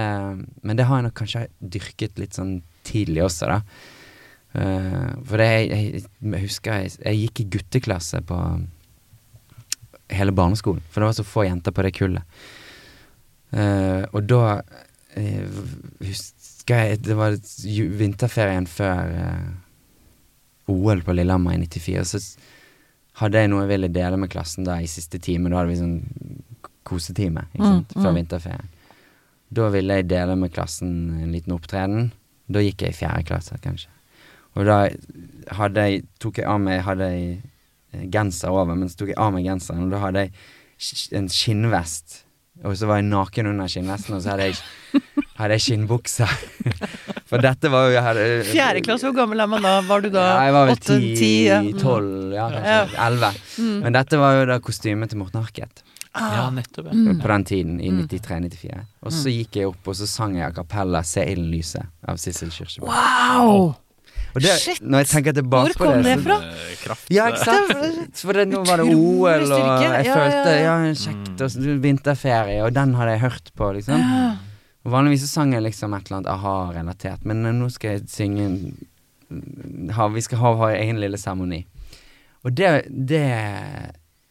Men det har jeg nok kanskje dyrket litt sånn tidlig også, da. Uh, for det jeg, jeg, jeg husker jeg, jeg gikk i gutteklasse på hele barneskolen, for det var så få jenter på det kullet. Uh, og da uh, husker jeg Det var vinterferien før OL på Lillehammer i 94. Så hadde jeg noe jeg ville dele med klassen da i siste time. Da hadde vi sånn kosetime ikke Mm, sant? før mm. vinterferien. Da ville jeg dele med klassen en liten opptreden. Da gikk jeg i fjerde klasse, kanskje. Og da hadde jeg, tok jeg av meg hadde jeg eh, genser over, men så tok jeg av meg genseren, og da hadde jeg en skinnvest. Og så var jeg naken under skinnvesten, og så hadde jeg, hadde jeg skinnbukser. For dette var jo Fjerde klasse, hvor gammel er man da? Var du da Ja, jeg var vel åtte, ti? ja. Mm. ti-tolv, ja, Ja. kanskje elleve. Men dette var jo da kostymet til Morten Harket ja, nettopp. Ja. Mm. på den tiden, i 93-94. Og så gikk jeg opp, og så sang jeg a cappella 'Se ilden lyse' av Sissel Kyrkjebø. Wow! Og det, Shit! når jeg tenker tilbake Hvor kom det, det fra? Kraft. Ja, ikke sant? For det, nå var det OL, og jeg Ja, følte ja, ja, ja. kjekt, og vinterferie, og den hadde jeg hørt på, liksom. Og vanligvis så sang jeg liksom et eller annet a-ha-relatert, men eh, nå skal jeg synge ha, Vi skal ha vår egen lille seremoni. Og det, det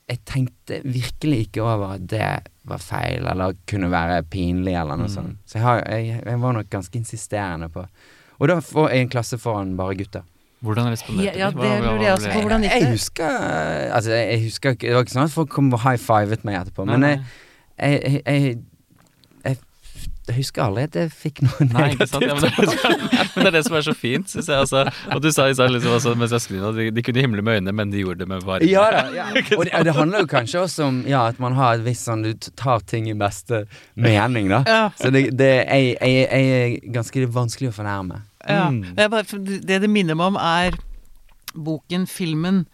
Jeg tenkte virkelig ikke over at det var feil, eller kunne være pinlig, eller noe Mm. sånt. Så jeg, har, jeg, jeg var nok ganske insisterende på Og da får jeg en klasse foran bare gutter. Hvordan responderte Ja, ja, de? det lurer jeg også på. Hvordan gikk Jeg husker Altså, jeg husker ikke Det var ikke sånn at folk kom og high-fivet meg etterpå, men jeg, jeg, jeg, jeg husker aldri at jeg fikk noe Nei, ikke sant? Ja, men, negativt. det, er- men det er det som er så fint, syns jeg. Altså. Og du sa i stad liksom, altså, mens jeg skrev at de, de kunne himle med øynene, men de gjorde det med varme. Ja da. Ja. Og det, det handler jo kanskje også om ja, at man har et visst sånn Du tar ting i beste mening, da. Ja. Så det, det jeg, jeg, jeg er ganske vanskelig å fornærme. Ja. Mm. Det, er bare, det det minner meg om, er boken, filmen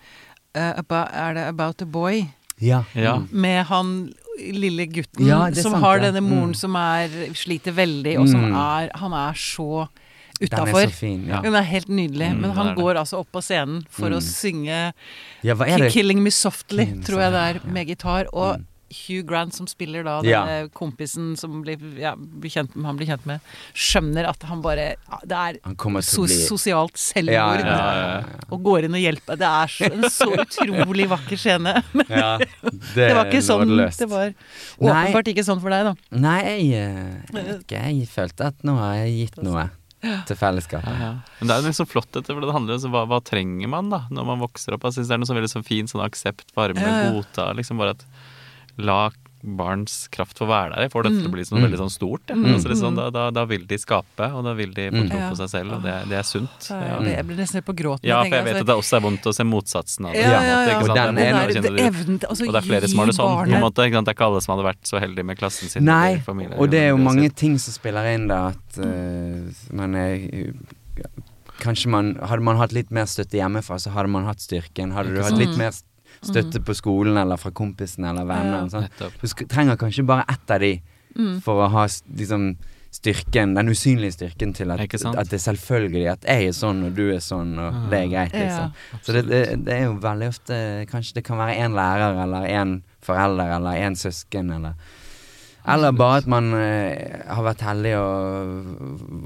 uh, about, Er det 'About a Boy'? Ja. Ja. Mm. Med han lille gutten Ja, som sant, har ja. denne moren Mm. som er sliter veldig, og som Mm. er Han er så utafor. Ja. Hun er helt nydelig, Mm, men han det. går altså opp på scenen for å Mm. synge ja? 'Killing Me Softly', tror jeg det er, med gitar. Og Mm. Hugh Grant, som spiller da Ja. kompisen som blir, ja, blir kjent, han blir kjent med, skjønner at han bare Det er Han kommer so bli sosialt selvmord. ja, ja, ja, ja, ja. Og går inn og hjelper. Det er så, en så utrolig vakker scene. Men ja. det var ikke sånn. Det var åpenbart ikke sånn for deg, da. Nei, jeg, eh, jeg ikke. Jeg følte at nå har jeg gitt noe til fellesskapet. Ja, ja. Men det er jo liksom flott, dette, for det handler om hva, hva trenger man da når man vokser opp. Jeg synes det er noe så veldig så fint sånn aksept, varme, Ja, ja. godta. Liksom bare at la barns kraft få være der. Jeg får dette til å bli sånn Mm. veldig sånn stort. Ja. Mm. Altså, liksom, da, da, da vil de skape, og da vil de få Mm. tro på seg selv, og det, det er sunt. Ja. jeg, jeg blir nesten litt på gråten. Ja, for jeg vet altså, at det også er vondt å se motsatsen av det. Ja, ja, ja. Og den Det er er- er altså, Og det er flere som har det sånn. På en måte, ikke sant? Det er ikke alle som hadde vært så heldige med klassen sin. Nei, familien, og det er jo det, mange sitt. ting som spiller inn da, at uh, man er Kanskje man Hadde man hatt litt mer støtte hjemmefra, så hadde man hatt styrken. Hadde du hatt litt mer mer støtte på skolen eller fra kompisen eller venner, Ja. og sånn. Du trenger kanskje bare ett av de Mm. for å ha liksom styrken, den usynlige styrken til at, at det er selvfølgelig at jeg er sånn og du er sånn, og det er greit, liksom. Så det, det, det er jo veldig ofte Kanskje det kan være én lærer eller én forelder eller én søsken eller Eller bare at man eh, har vært heldig å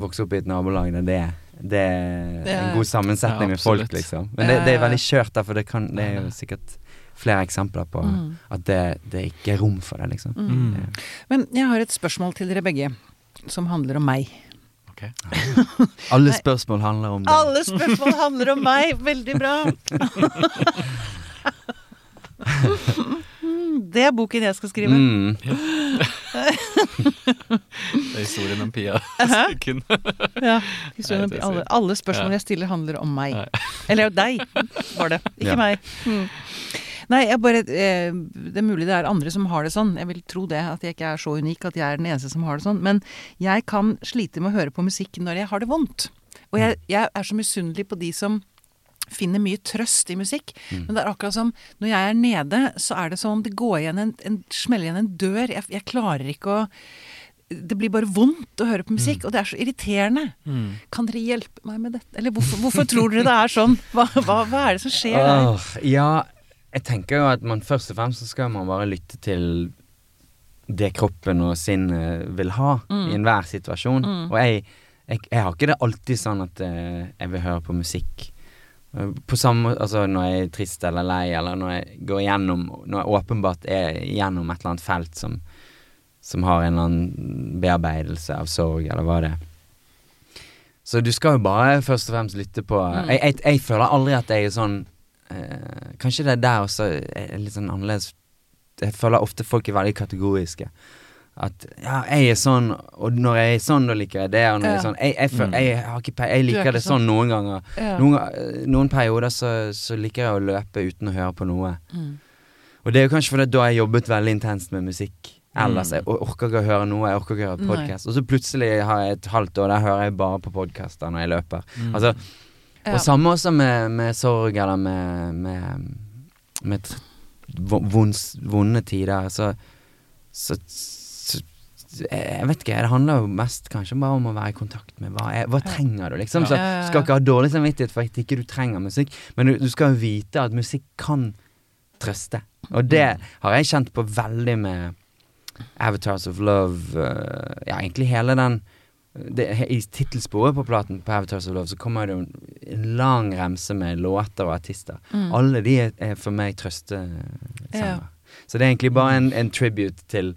vokse opp i et nabolag der det, det er en god sammensetning Ja, med folk, liksom. Men det, det er veldig skjørt, for det, kan, det er jo sikkert flere eksempler på Mm. at det, det ikke er rom for det, liksom. Mm. Det- Men jeg har et spørsmål til dere begge, som handler om meg. Okay. Alle spørsmål handler om deg. Alle spørsmål handler om meg! Veldig bra! Mm, Det er boken jeg skal skrive. Mm. Det er historien om Pia Ja, historien om Pia. alle, alle spørsmål Ja. jeg stiller, handler om meg. Nei. Eller deg, var det. Ikke Ja. meg. Mm. Nei, jeg bare eh, Det er mulig det er andre som har det sånn. Jeg vil tro det. At jeg ikke er så unik at jeg er den eneste som har det sånn. Men jeg kan slite med å høre på musikk når jeg har det vondt. Og jeg, jeg er så misunnelig på de som finner mye trøst i musikk. Men det er akkurat som når jeg er nede, så er det som om det går igjen en, en smeller igjen en dør. Jeg, jeg klarer ikke å det blir bare vondt å høre på musikk, og det er så irriterende. Kan dere hjelpe meg med dette? Eller hvorfor, hvorfor tror dere det er sånn? Hva, hva, hva er det som skjer der? Åh, ja, jeg tenker jo at man først og fremst så skal man bare lytte til det kroppen og sinnet vil ha i enhver situasjon. Og jeg, jeg, jeg har ikke det alltid sånn at eh, jeg vil høre på musikk. Eh, På samme Altså når jeg er trist eller lei, eller når jeg går gjennom Når jeg åpenbart er gjennom et eller annet felt som, som har en eller annen bearbeidelse av sorg, eller hva det er. Så du skal jo bare først og fremst lytte på jeg, jeg, jeg føler aldri at jeg er sånn eh, Kanskje det er der også er litt sånn annerledes Jeg føler ofte folk er veldig kategoriske. At ja, jeg er sånn, og når jeg er sånn, da liker jeg det. Og når jeg er sånn Jeg, jeg, føler, jeg, har ikke pe- jeg er liker det sånn noen ganger. Ja. Noen, noen perioder så, så liker jeg å løpe uten å høre på noe. Mm. Og det er jo kanskje fordi da har jeg jobbet veldig intenst med musikk. Ellers jeg orker ikke å høre noe, jeg orker ikke å høre podkast. Og så plutselig har jeg et halvt år der hører jeg bare på podkaster når jeg løper. Altså, Ja. Og samme også med, med sorg eller med, med, med vonde tider. Så, så, så Jeg vet ikke, det handler jo mest kanskje bare om å være i kontakt med hva, er, hva trenger du, liksom. Så du skal ikke ha dårlig samvittighet for at ikke du trenger musikk, men du, du skal jo vite at musikk kan trøste. Og det har jeg kjent på veldig med Avatars of Love. øh, ja, egentlig hele den det, I tittelsporet på platen på Avatars of Love så kommer det jo en, lang remse med låter og artister. Mm. Alle de er, er for meg trøstesanger. Ja. Så det er egentlig bare en, en tribute til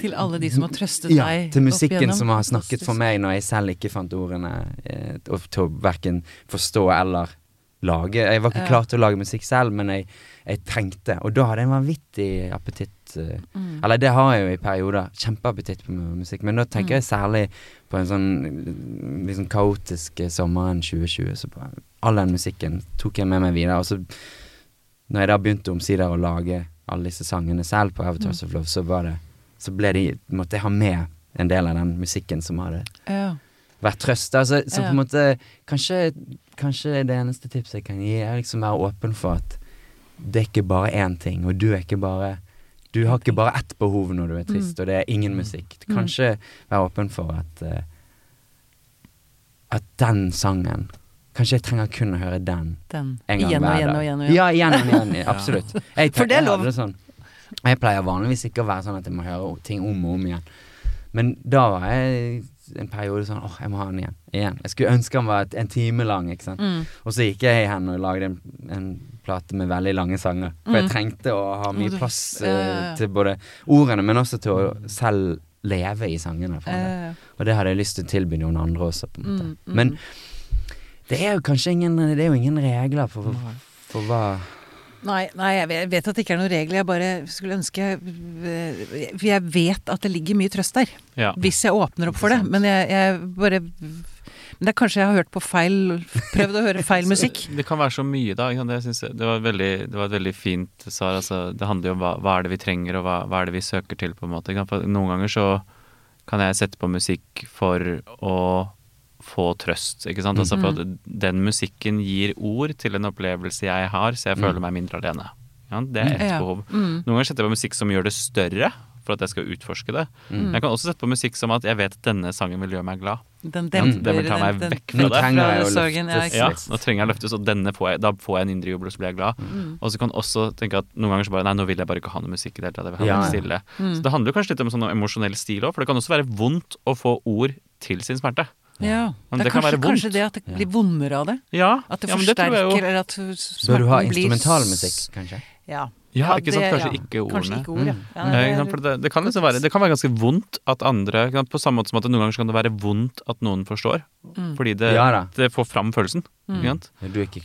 Til alle de som har trøstet ja, deg til musikken som har snakket for meg når jeg selv ikke fant ordene eh, til å verken forstå eller lage. Jeg var ikke Ja. klar til å lage musikk selv, men jeg, jeg trengte. Og da hadde jeg en vanvittig appetitt. Eh, Mm. Eller det har jeg jo i perioder. Kjempeappetitt på musikk. Men da tenker Mm. jeg særlig på en sånn liksom kaotisk eh, sommeren 2020. Så på all den musikken tok jeg med meg videre. Og så når jeg da begynte omsider å lage alle disse sangene selv på Avatars Mm. of Love, så var det Så ble de Måtte jeg ha med en del av den musikken som hadde Ja. vært trøst. Altså, så Ja. på en måte kanskje, kanskje det eneste tipset jeg kan gi, er liksom være åpen for at det er ikke bare én ting, og du er ikke bare Du har ikke bare ett behov når du er trist, og det er ingen musikk. Mm. Kanskje være åpen for at uh, At den sangen Kanskje jeg trenger kun å høre den Den. en gang igjen og igjen og igjen og igjen. Ja, igjen og igjen. Absolutt. Jeg, For det er lov. Jeg, Sånn. Jeg pleier vanligvis ikke å være sånn at jeg må høre ting om og om igjen. Men da var jeg en periode sånn åh, jeg må ha den igjen. igjen. Jeg skulle ønske den var et, en time lang, ikke sant. Mm. Og så gikk jeg hen og lagde en, en plate med veldig lange sanger. For jeg Mm. trengte å ha mye du- plass eh, til både ordene, men også til å selv leve i sangene. Eh, Og det hadde jeg lyst til å tilby noen andre også, på en måte. Mm, mm. Men det er jo kanskje ingen Det er jo ingen regler for, for hva Nei, nei, jeg vet- at det ikke er noen regler. Jeg bare skulle ønske eh, For jeg vet at det ligger mye trøst der. Ja. Hvis jeg åpner opp for det. Men jeg, jeg bare Men det er kanskje jeg har hørt på feil Prøvd å høre feil musikk. Det kan være så mye, da. Det, jeg, det, var veldig, det var et veldig fint svar. Altså, det handler jo om hva, hva er det vi trenger, og hva, hva er det vi søker til, på en måte. Noen ganger så kan jeg sette på musikk for å få trøst, ikke sant. Altså for at den musikken gir ord til en opplevelse jeg har, så jeg føler meg mindre alene. Ja, det er ett behov. Mm. Noen ganger setter jeg på musikk som gjør det større, for at jeg skal utforske det. Mm. Men jeg kan også sette på musikk som at jeg vet at denne sangen vil gjøre meg glad. Den demper det vil ta meg den- den- vekk fra det. trenger jeg fra å sorgen, ja, Ja, nå trenger jeg løftes, og denne får jeg, da får jeg en indre jubel, og så blir jeg glad. Mm. Og så kan også tenke at noen ganger så bare Nei, nå vil jeg bare ikke ha noe musikk i det hele tatt. Jeg vil ha Ja, noe ja. stille. Mm. Så det handler jo kanskje litt om sånn emosjonell stil òg, for det kan også være vondt å få ord til sin smerte. Ja. Men Det det er kan kanskje, være vondt. kanskje det at det blir vondere av det. Ja, At det ja, men det tror jeg forsterker, jo. eller at Bør du ha smerten blir instrumental s- musikk, kanskje? Ja. Ja, ikke sant, det- kanskje ikke ordene. Kanskje ikke ord, ja. Mm. ja det det, det, kan liksom være, det kan være ganske vondt at andre På samme måte som at det noen ganger kan det være vondt at noen forstår. Mm. Fordi det, Ja det får fram følelsen. Mm.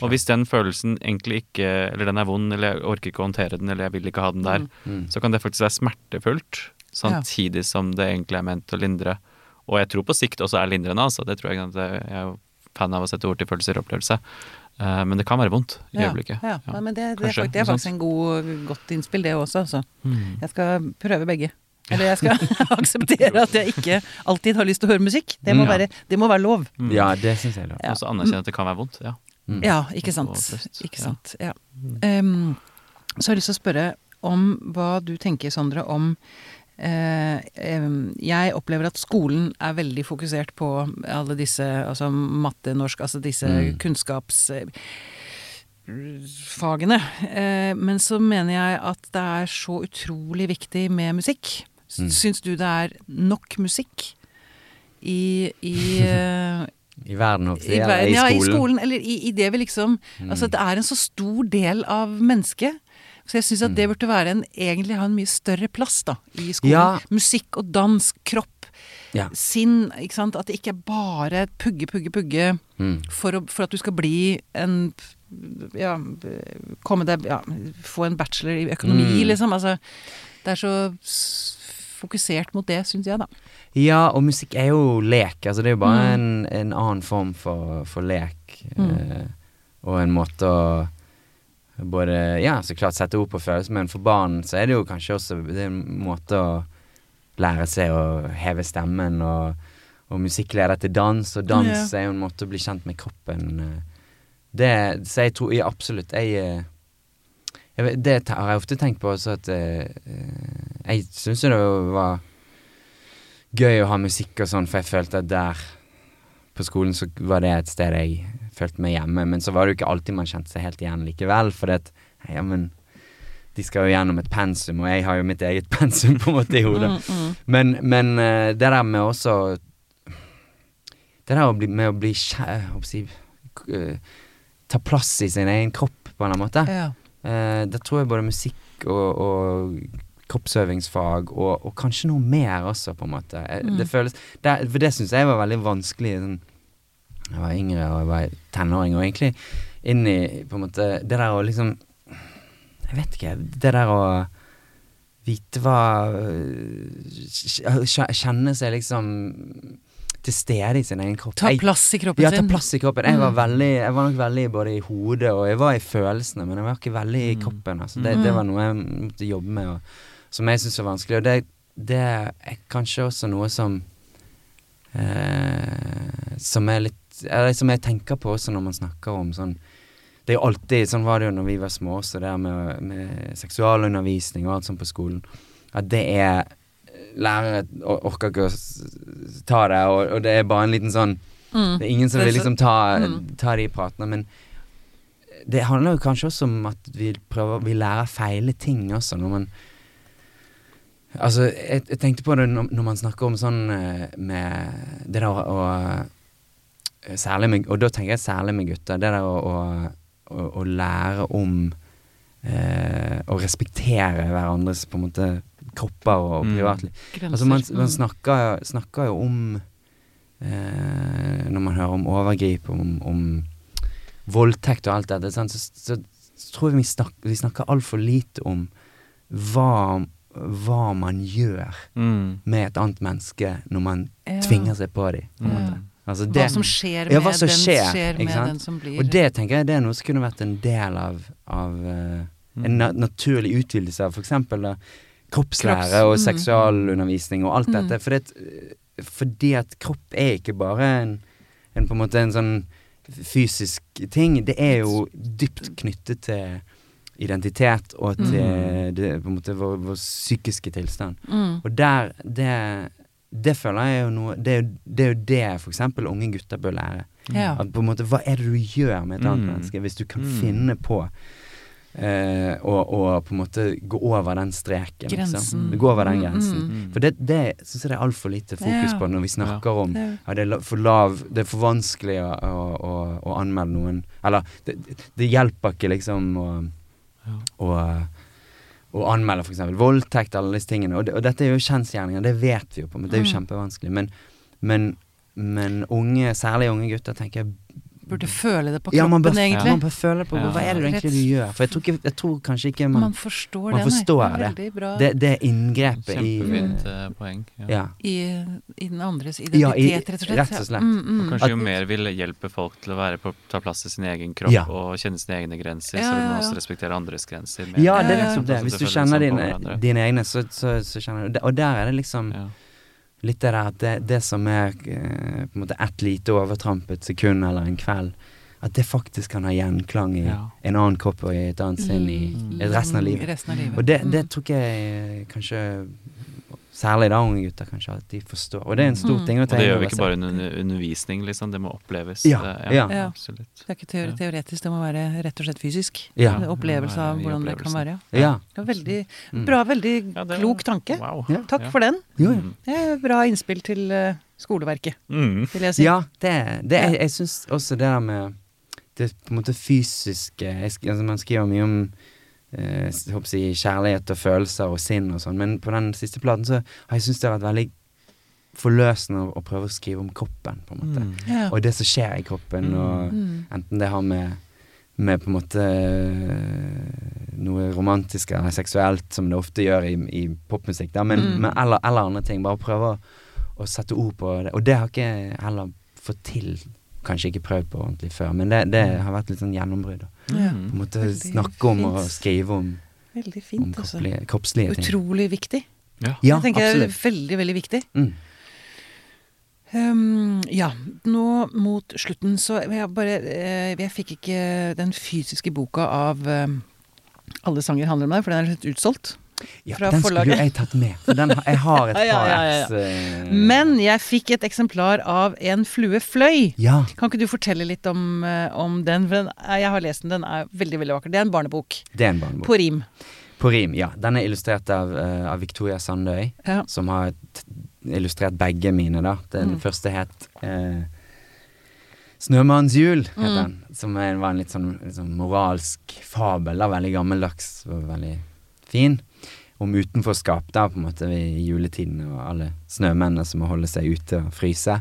Og hvis den følelsen egentlig ikke Eller den er vond, eller jeg orker ikke å håndtere den, eller jeg vil ikke ha den der, Mm. Mm. så kan det faktisk være smertefullt, samtidig som det egentlig er ment å lindre. Og jeg tror på sikt også er lindrende, altså. Det tror jeg, jeg er fan av å sette ord til følelser og opplevelse. Eh, men det kan være vondt i Ja, øyeblikket. Ja, Nei, men det, det, er Kanskje, det er faktisk en god, godt innspill, det også. Altså. Mm. Jeg skal prøve begge. Eller jeg skal akseptere at jeg ikke alltid har lyst til å høre musikk. Det må, Mm. være, det må være lov. Mm. Ja, det syns jeg er lov. Ja. Og så anerkjenne at det kan være vondt. Ja. Mm. Ja, ikke sant. Ikke sant. Ja. Um, så har jeg lyst til å spørre om hva du tenker, Sondre, om Jeg opplever at skolen er veldig fokusert på alle disse, altså matte, norsk, altså disse Mm. kunnskapsfagene. Eh, men så mener jeg at det er så utrolig viktig med musikk. Mm. Syns du det er nok musikk i, i eh, I verden, håper i, jeg, I, verden, ja, i skolen. skolen, eller i, i det vi liksom Mm. Altså, det er en så stor del av mennesket. Så jeg syns at det Mm. burde være en, egentlig ha en mye større plass da, i skolen. Ja. Musikk og dans, kropp, Ja. sinn. ikke sant? At det ikke er bare pugge, pugge, pugge Mm. for, å, for at du skal bli en Ja, komme deg ja, Få en bachelor i økonomi, Mm. liksom. Altså, det er så fokusert mot det, syns jeg, da. Ja, og musikk er jo lek. Altså, det er jo bare Mm. en, en annen form for, for lek. Mm. Eh, og en måte å både Ja, så klart sette ord på følelser, men for barn så er det jo kanskje også det er en måte å lære seg å heve stemmen, og, og musikk leder til dans, og dans Ja. er jo en måte å bli kjent med kroppen eh. Det Så jeg tror jeg absolutt Jeg, eh, jeg Det har jeg ofte tenkt på også, at eh, Jeg syns jo det var gøy å ha musikk og sånn, for jeg følte at der på skolen så var det et sted jeg følte meg hjemme. Men så var det jo ikke alltid man kjente seg helt igjen likevel, for det at ja, men de skal jo gjennom et pensum, og jeg har jo mitt eget pensum på en måte i hodet. Mm, mm. Men, men eh, det der med også Det der å bli, med å bli si eh, Ta plass i sin egen kropp, på en eller annen måte. Ja. Da tror jeg både musikk og, og kroppsøvingsfag og, og kanskje noe mer også, på en måte. Eh, Mm. Det føles det, For det syns jeg var veldig vanskelig sånn, Jeg var yngre og jeg var tenåring, og egentlig inn i på en måte Det der å liksom Jeg vet ikke. Det der å vite hva øh, Kjenne seg liksom til stede i sin egen kropp. Ta plass i kroppen sin ja, ta plass i kroppen. Jeg var, Mm. veldig, jeg var nok veldig både i hodet og jeg var i følelsene, men jeg var ikke veldig i Mm. kroppen. Altså. Det, Mm. det var noe jeg måtte jobbe med, og, som jeg syntes var vanskelig. Og det, det er kanskje også noe som eh, Som er litt Eller som jeg tenker på også når man snakker om sånn Det er jo alltid Sånn var det jo når vi var små også, det med, med seksualundervisning og alt sånt på skolen. At det er Lærere orker ikke å ta det, og, og det er bare en liten sånn Mm. det er ingen som vil liksom ta, Mm. ta de pratene, men det handler jo kanskje også om at vi prøver Vi lærer feile ting også, når man Altså, jeg, jeg tenkte på det når, når man snakker om sånn eh, med Det der å, med Og da tenker jeg særlig med gutter. Det der å, å, å, lære om eh, Å respektere hverandres på en måte kropper og Mm. privatliv. Mm. Altså man, man Mm. snakker, snakker jo om eh, Når man hører om overgrip, om, om voldtekt og alt dette, så, så, så tror jeg vi, snakker, vi snakker altfor lite om hva, hva man gjør Mm. med et annet menneske når man Ja. tvinger seg på dem. Ja. Altså Hva som skjer med, Ja, som den, skjer, med den som blir og det tenker jeg det er noe som kunne vært en del av, av uh, en na naturlig utvidelse av for eksempel kroppslære Kropps- og mm. seksualundervisning og alt Mm. dette. Fordi at, eh, fordi at kropp er ikke bare en, en på en måte en sånn fysisk ting. Det er jo dypt knyttet til identitet og til Mm. det, på en måte vår, vår psykiske tilstand. mm. Og der det, det føler jeg er jo noe Det er jo det, er jo det for eksempel unge gutter bør lære. Ja. At på en måte, Hva er det du gjør med et annet Mm. menneske, hvis du kan Mm. finne på eh, å, å på en måte gå over den streken? Grensen. Liksom. Gå over den Mm, grensen. mm. For det, det syns jeg det er altfor lite fokus Ja. på når vi snakker om ja, det, er for lav, det er for vanskelig å, å, å, å anmelde noen Eller det, det hjelper ikke liksom å, Ja. å, å anmelde f.eks. voldtekt alle disse tingene. Og, det, og dette er jo kjensgjerninger, det vet vi jo på, men det er jo Mm. kjempevanskelig. Men, men, men unge, særlig unge gutter, tenker jeg Burde føle det på Ja, man bør, kroppen, egentlig. man bør føle på Ja. hva er det du egentlig du gjør. For jeg tror, ikke, jeg tror kanskje ikke man, Man forstår man det, nei. forstår det. er det. Veldig bra det, er inngrepet i Kjempefint uh, poeng. Ja. Ja. i, i den andres Ja, i- identitet, rett og slett. rett og slett. Mm, Og mm. kanskje jo mer vil hjelpe folk til å være på, ta plass i sin egen kropp Ja. og kjenne sine egne grenser, Ja, så vil ja, man ja. også respektere andres grenser. mer. Ja, det er Ja, ja. liksom det. Altså, Hvis du kjenner sånn dine, dine egne, så, så, så kjenner du Og der er det liksom Ja. Litt det der at det, det som er eh, på en måte ett lite overtramp et sekund eller en kveld, at det faktisk kan ha gjenklang i Ja. en annen kropp og i et annet sinn i, Mm. i resten av livet. Resten av livet. Og det, Mm. det tror jeg kanskje Særlig da unge gutter, kanskje, at de forstår. Og det er en stor Mm. ting å Og ta det gjør vi ikke bare under undervisning, liksom. Det må oppleves. Ja, Det- ja. Ja. Absolutt. Det er ikke teori teoretisk, det må være rett og slett fysisk. Ja. Opplevelse av hvordan det kan være. Ja. Det var veldig Mm. bra, veldig Ja, klok tanke. Wow. Ja. Takk Ja. for den. Jo, ja. Mm. Det er bra innspill til eh, skoleverket, Mm. vil jeg si. Ja, det, det Ja. Jeg, jeg syns også det der med det på en måte fysiske jeg, altså Man skriver mye om eh, jeg kjærlighet og følelser og sinn og sånn, men på den siste platen så har jeg syntes det har vært veldig forløsende å, å prøve å skrive om kroppen, på en måte. Mm. Ja. Og det som skjer i kroppen, Mm. og Mm. enten det har med med på en måte eh, noe romantisk eller seksuelt, som det ofte gjør i, i popmusikk, da, men, Mm. men eller, eller andre ting. Bare prøve å, å sette ord på det. Og det har ikke jeg heller fått til. Kanskje ikke prøvd på ordentlig før, men det, det har vært litt sånn gjennombrudd. Ja. På en måte Veldig snakke om og skrive om, Veldig om fint, altså. kroppslige, kroppslige ting. Utrolig viktig. Ja. Jeg tenker det er absolutt. veldig, veldig viktig. Mm. Um, ja, nå mot slutten så jeg bare eh, Jeg fikk ikke den fysiske boka av eh, Alle sanger handler om deg, for den er litt utsolgt. Ja, Fra den forlaget. skulle jeg tatt med, for den, jeg har et par ja, ja, ja. X eh, Men jeg fikk et eksemplar av En flue fløy. Ja. Kan ikke du fortelle litt om, eh, om den? For den er, jeg har lest den, den er veldig veldig vakker. Det er en barnebok. Det er en barnebok. På rim. På rim, ja. Den er illustrert av, uh, av Victoria Sandøy, som har illustrert begge mine, da. Den Mm. første het uh, 'Snømannens jul', het Mm. den. Som er, var en litt sånn, litt sånn moralsk fabel, da. Veldig gammeldags veldig fin. Om utenforskap, da, på en måte, i juletiden, og alle snømennene som må holde seg ute og fryse.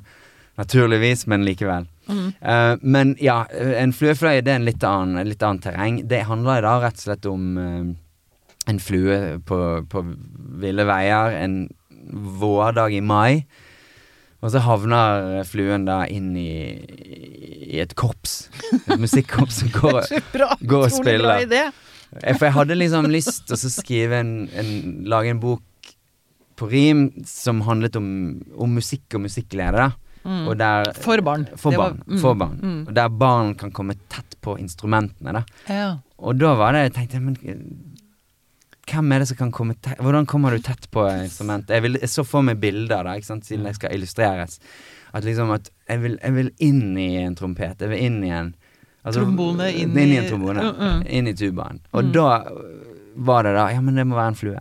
Naturligvis, men likevel. Mm. Uh, men ja, en fluefløye det er en litt annen, litt annen terreng. Det handler da rett og slett om uh, en flue på, på ville veier en vårdag i mai. Og så havner fluen da inn i, i et korps. Et musikkorps som går, går og Utrolig Eh, For jeg hadde liksom lyst til å skrive en, en Lage en bok på rim som handlet om, om musikk og musikkglede. Mm. Der, For barn. For barn. var- mm, for barn. mm. Og der barn kan komme tett på instrumentene. da. Ja. Og da var det jeg tenkte men eh, hvem er det som kan komme tett Hvordan kommer du tett på instrumentet? Jeg, vil, jeg så for meg bilder, da, siden det skal illustreres. At liksom at jeg vil, jeg vil inn i en trompet. Jeg vil inn i en altså, Trombone inn inn i en trombone. Uh -uh. Inn i tubaen. Og Mm. da var det da Ja, men det må være en flue.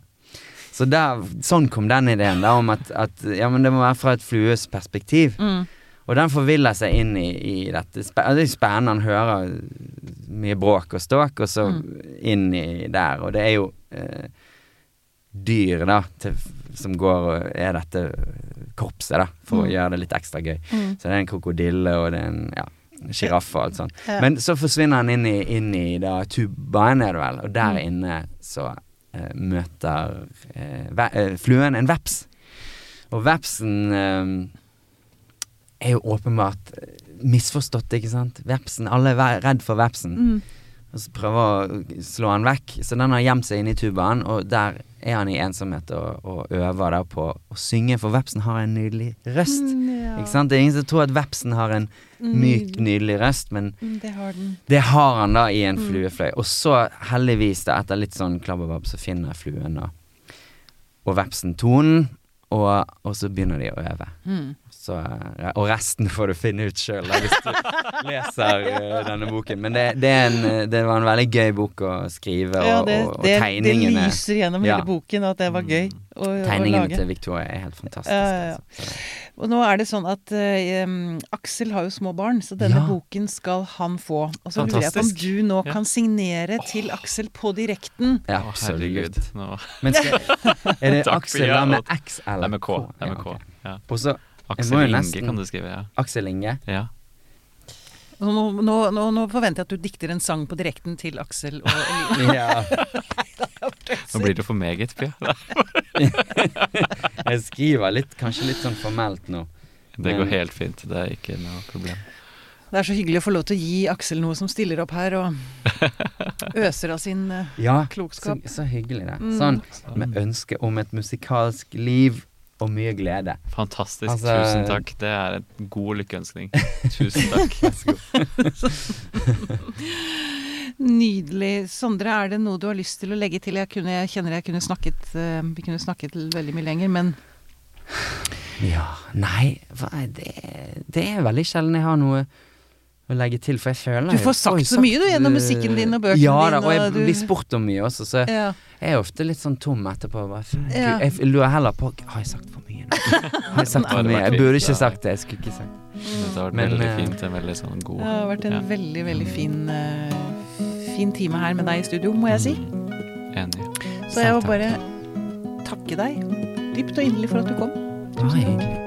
Så der, sånn kom den ideen, da, om at, at ja, men det må være fra et flues perspektiv. Mm. Og den forviller seg inn i, i dette. Spe- Det er spennende. Han hører mye bråk og ståk, og så Mm. inn i der. Og det er jo eh, dyr, da, til, som går og er dette korpset, da, for å Mm. gjøre det litt ekstra gøy. Mm. Så det er en krokodille, og det er en ja, sjiraff og alt sånt. Ja. Men så forsvinner han inn i, inn i da tubaen, er det vel, og der Mm. inne så eh, møter eh, eh, fluen en veps. Og vepsen eh, er jo åpenbart misforstått, ikke sant. Vepsen, alle er redd for vepsen. Mm. Og så prøver å slå han vekk. Så den har gjemt seg inne i tubaen, og der er han i ensomhet og, og øver der på å synge, for vepsen har en nydelig røst. Mm, ja. Ikke sant? Det er ingen som tror at vepsen har en myk, nydelig røst, men Mm, Det har den. det har han da i en Mm. fluefløy. Og så, heldigvis, da, etter litt sånn klabbebab, så finner fluen da og vepsen tonen, og, og så begynner de å øve. Mm. Så, og resten får du finne ut sjøl hvis du leser eh, denne boken. Men det, det, er en, eh, det var en veldig gøy bok å skrive, og, Ja, det, og, og tegningene det lyser gjennom Ja. hele boken at det var gøy å, å Tegningene lage. til Victoria er helt fantastiske. Ja, ja, ja. altså. Og nå er det sånn at eh, Aksel har jo små barn, så denne Ja. boken skal han få. Og så lurer jeg på om du nå Ja. kan signere til Aksel på direkten. Ja, absolutt. herregud. Men skal, er det Aksel da med X eller er K. Er Ja, okay. Ja. Aksel Inge nesten- kan du skrive, ja. Aksel Inge. ja. Nå, nå, nå, nå forventer jeg at du dikter en sang på direkten til Aksel og Eline. Ja. Nå blir det for meget, Pia. Jeg skriver litt, kanskje litt sånn formelt nå. Det går Men- helt fint. Det er ikke noe problem. Det er så hyggelig å få lov til å gi Aksel noe som stiller opp her og øser av sin klokskap. Ja, så, så hyggelig det. Mm. Sånn med ønske om et musikalsk liv og mye glede. Fantastisk. Altså- Tusen takk. Det er en god lykkeønskning. Tusen takk. Vær så god. Nydelig. Sondre, er det noe du har lyst til å legge til? Jeg, kunne, jeg kjenner jeg kunne snakket eh, Vi kunne snakket veldig mye lenger, men Ja, nei, det, det er veldig sjelden jeg har noe å legge til, for jeg føler Du får sagt så mye, du, gjennom musikken din og bøkene ja, da, dine, og jeg og du- blir spurt om mye også, så ja. jeg er ofte litt sånn tom etterpå. Bare, Ja. Jeg lurer heller på Har jeg sagt for mye nå? Har jeg sagt for mye? Jeg burde ikke sagt det. Jeg skulle ikke sagt det. Det har vært Men, veldig eh, fint. En veldig sånn god Det har vært en Ja. veldig, veldig fin, uh, fin time her med deg i studio, må jeg si. Enig. Så jeg må bare takke deg dypt og inderlig for at du kom. Det var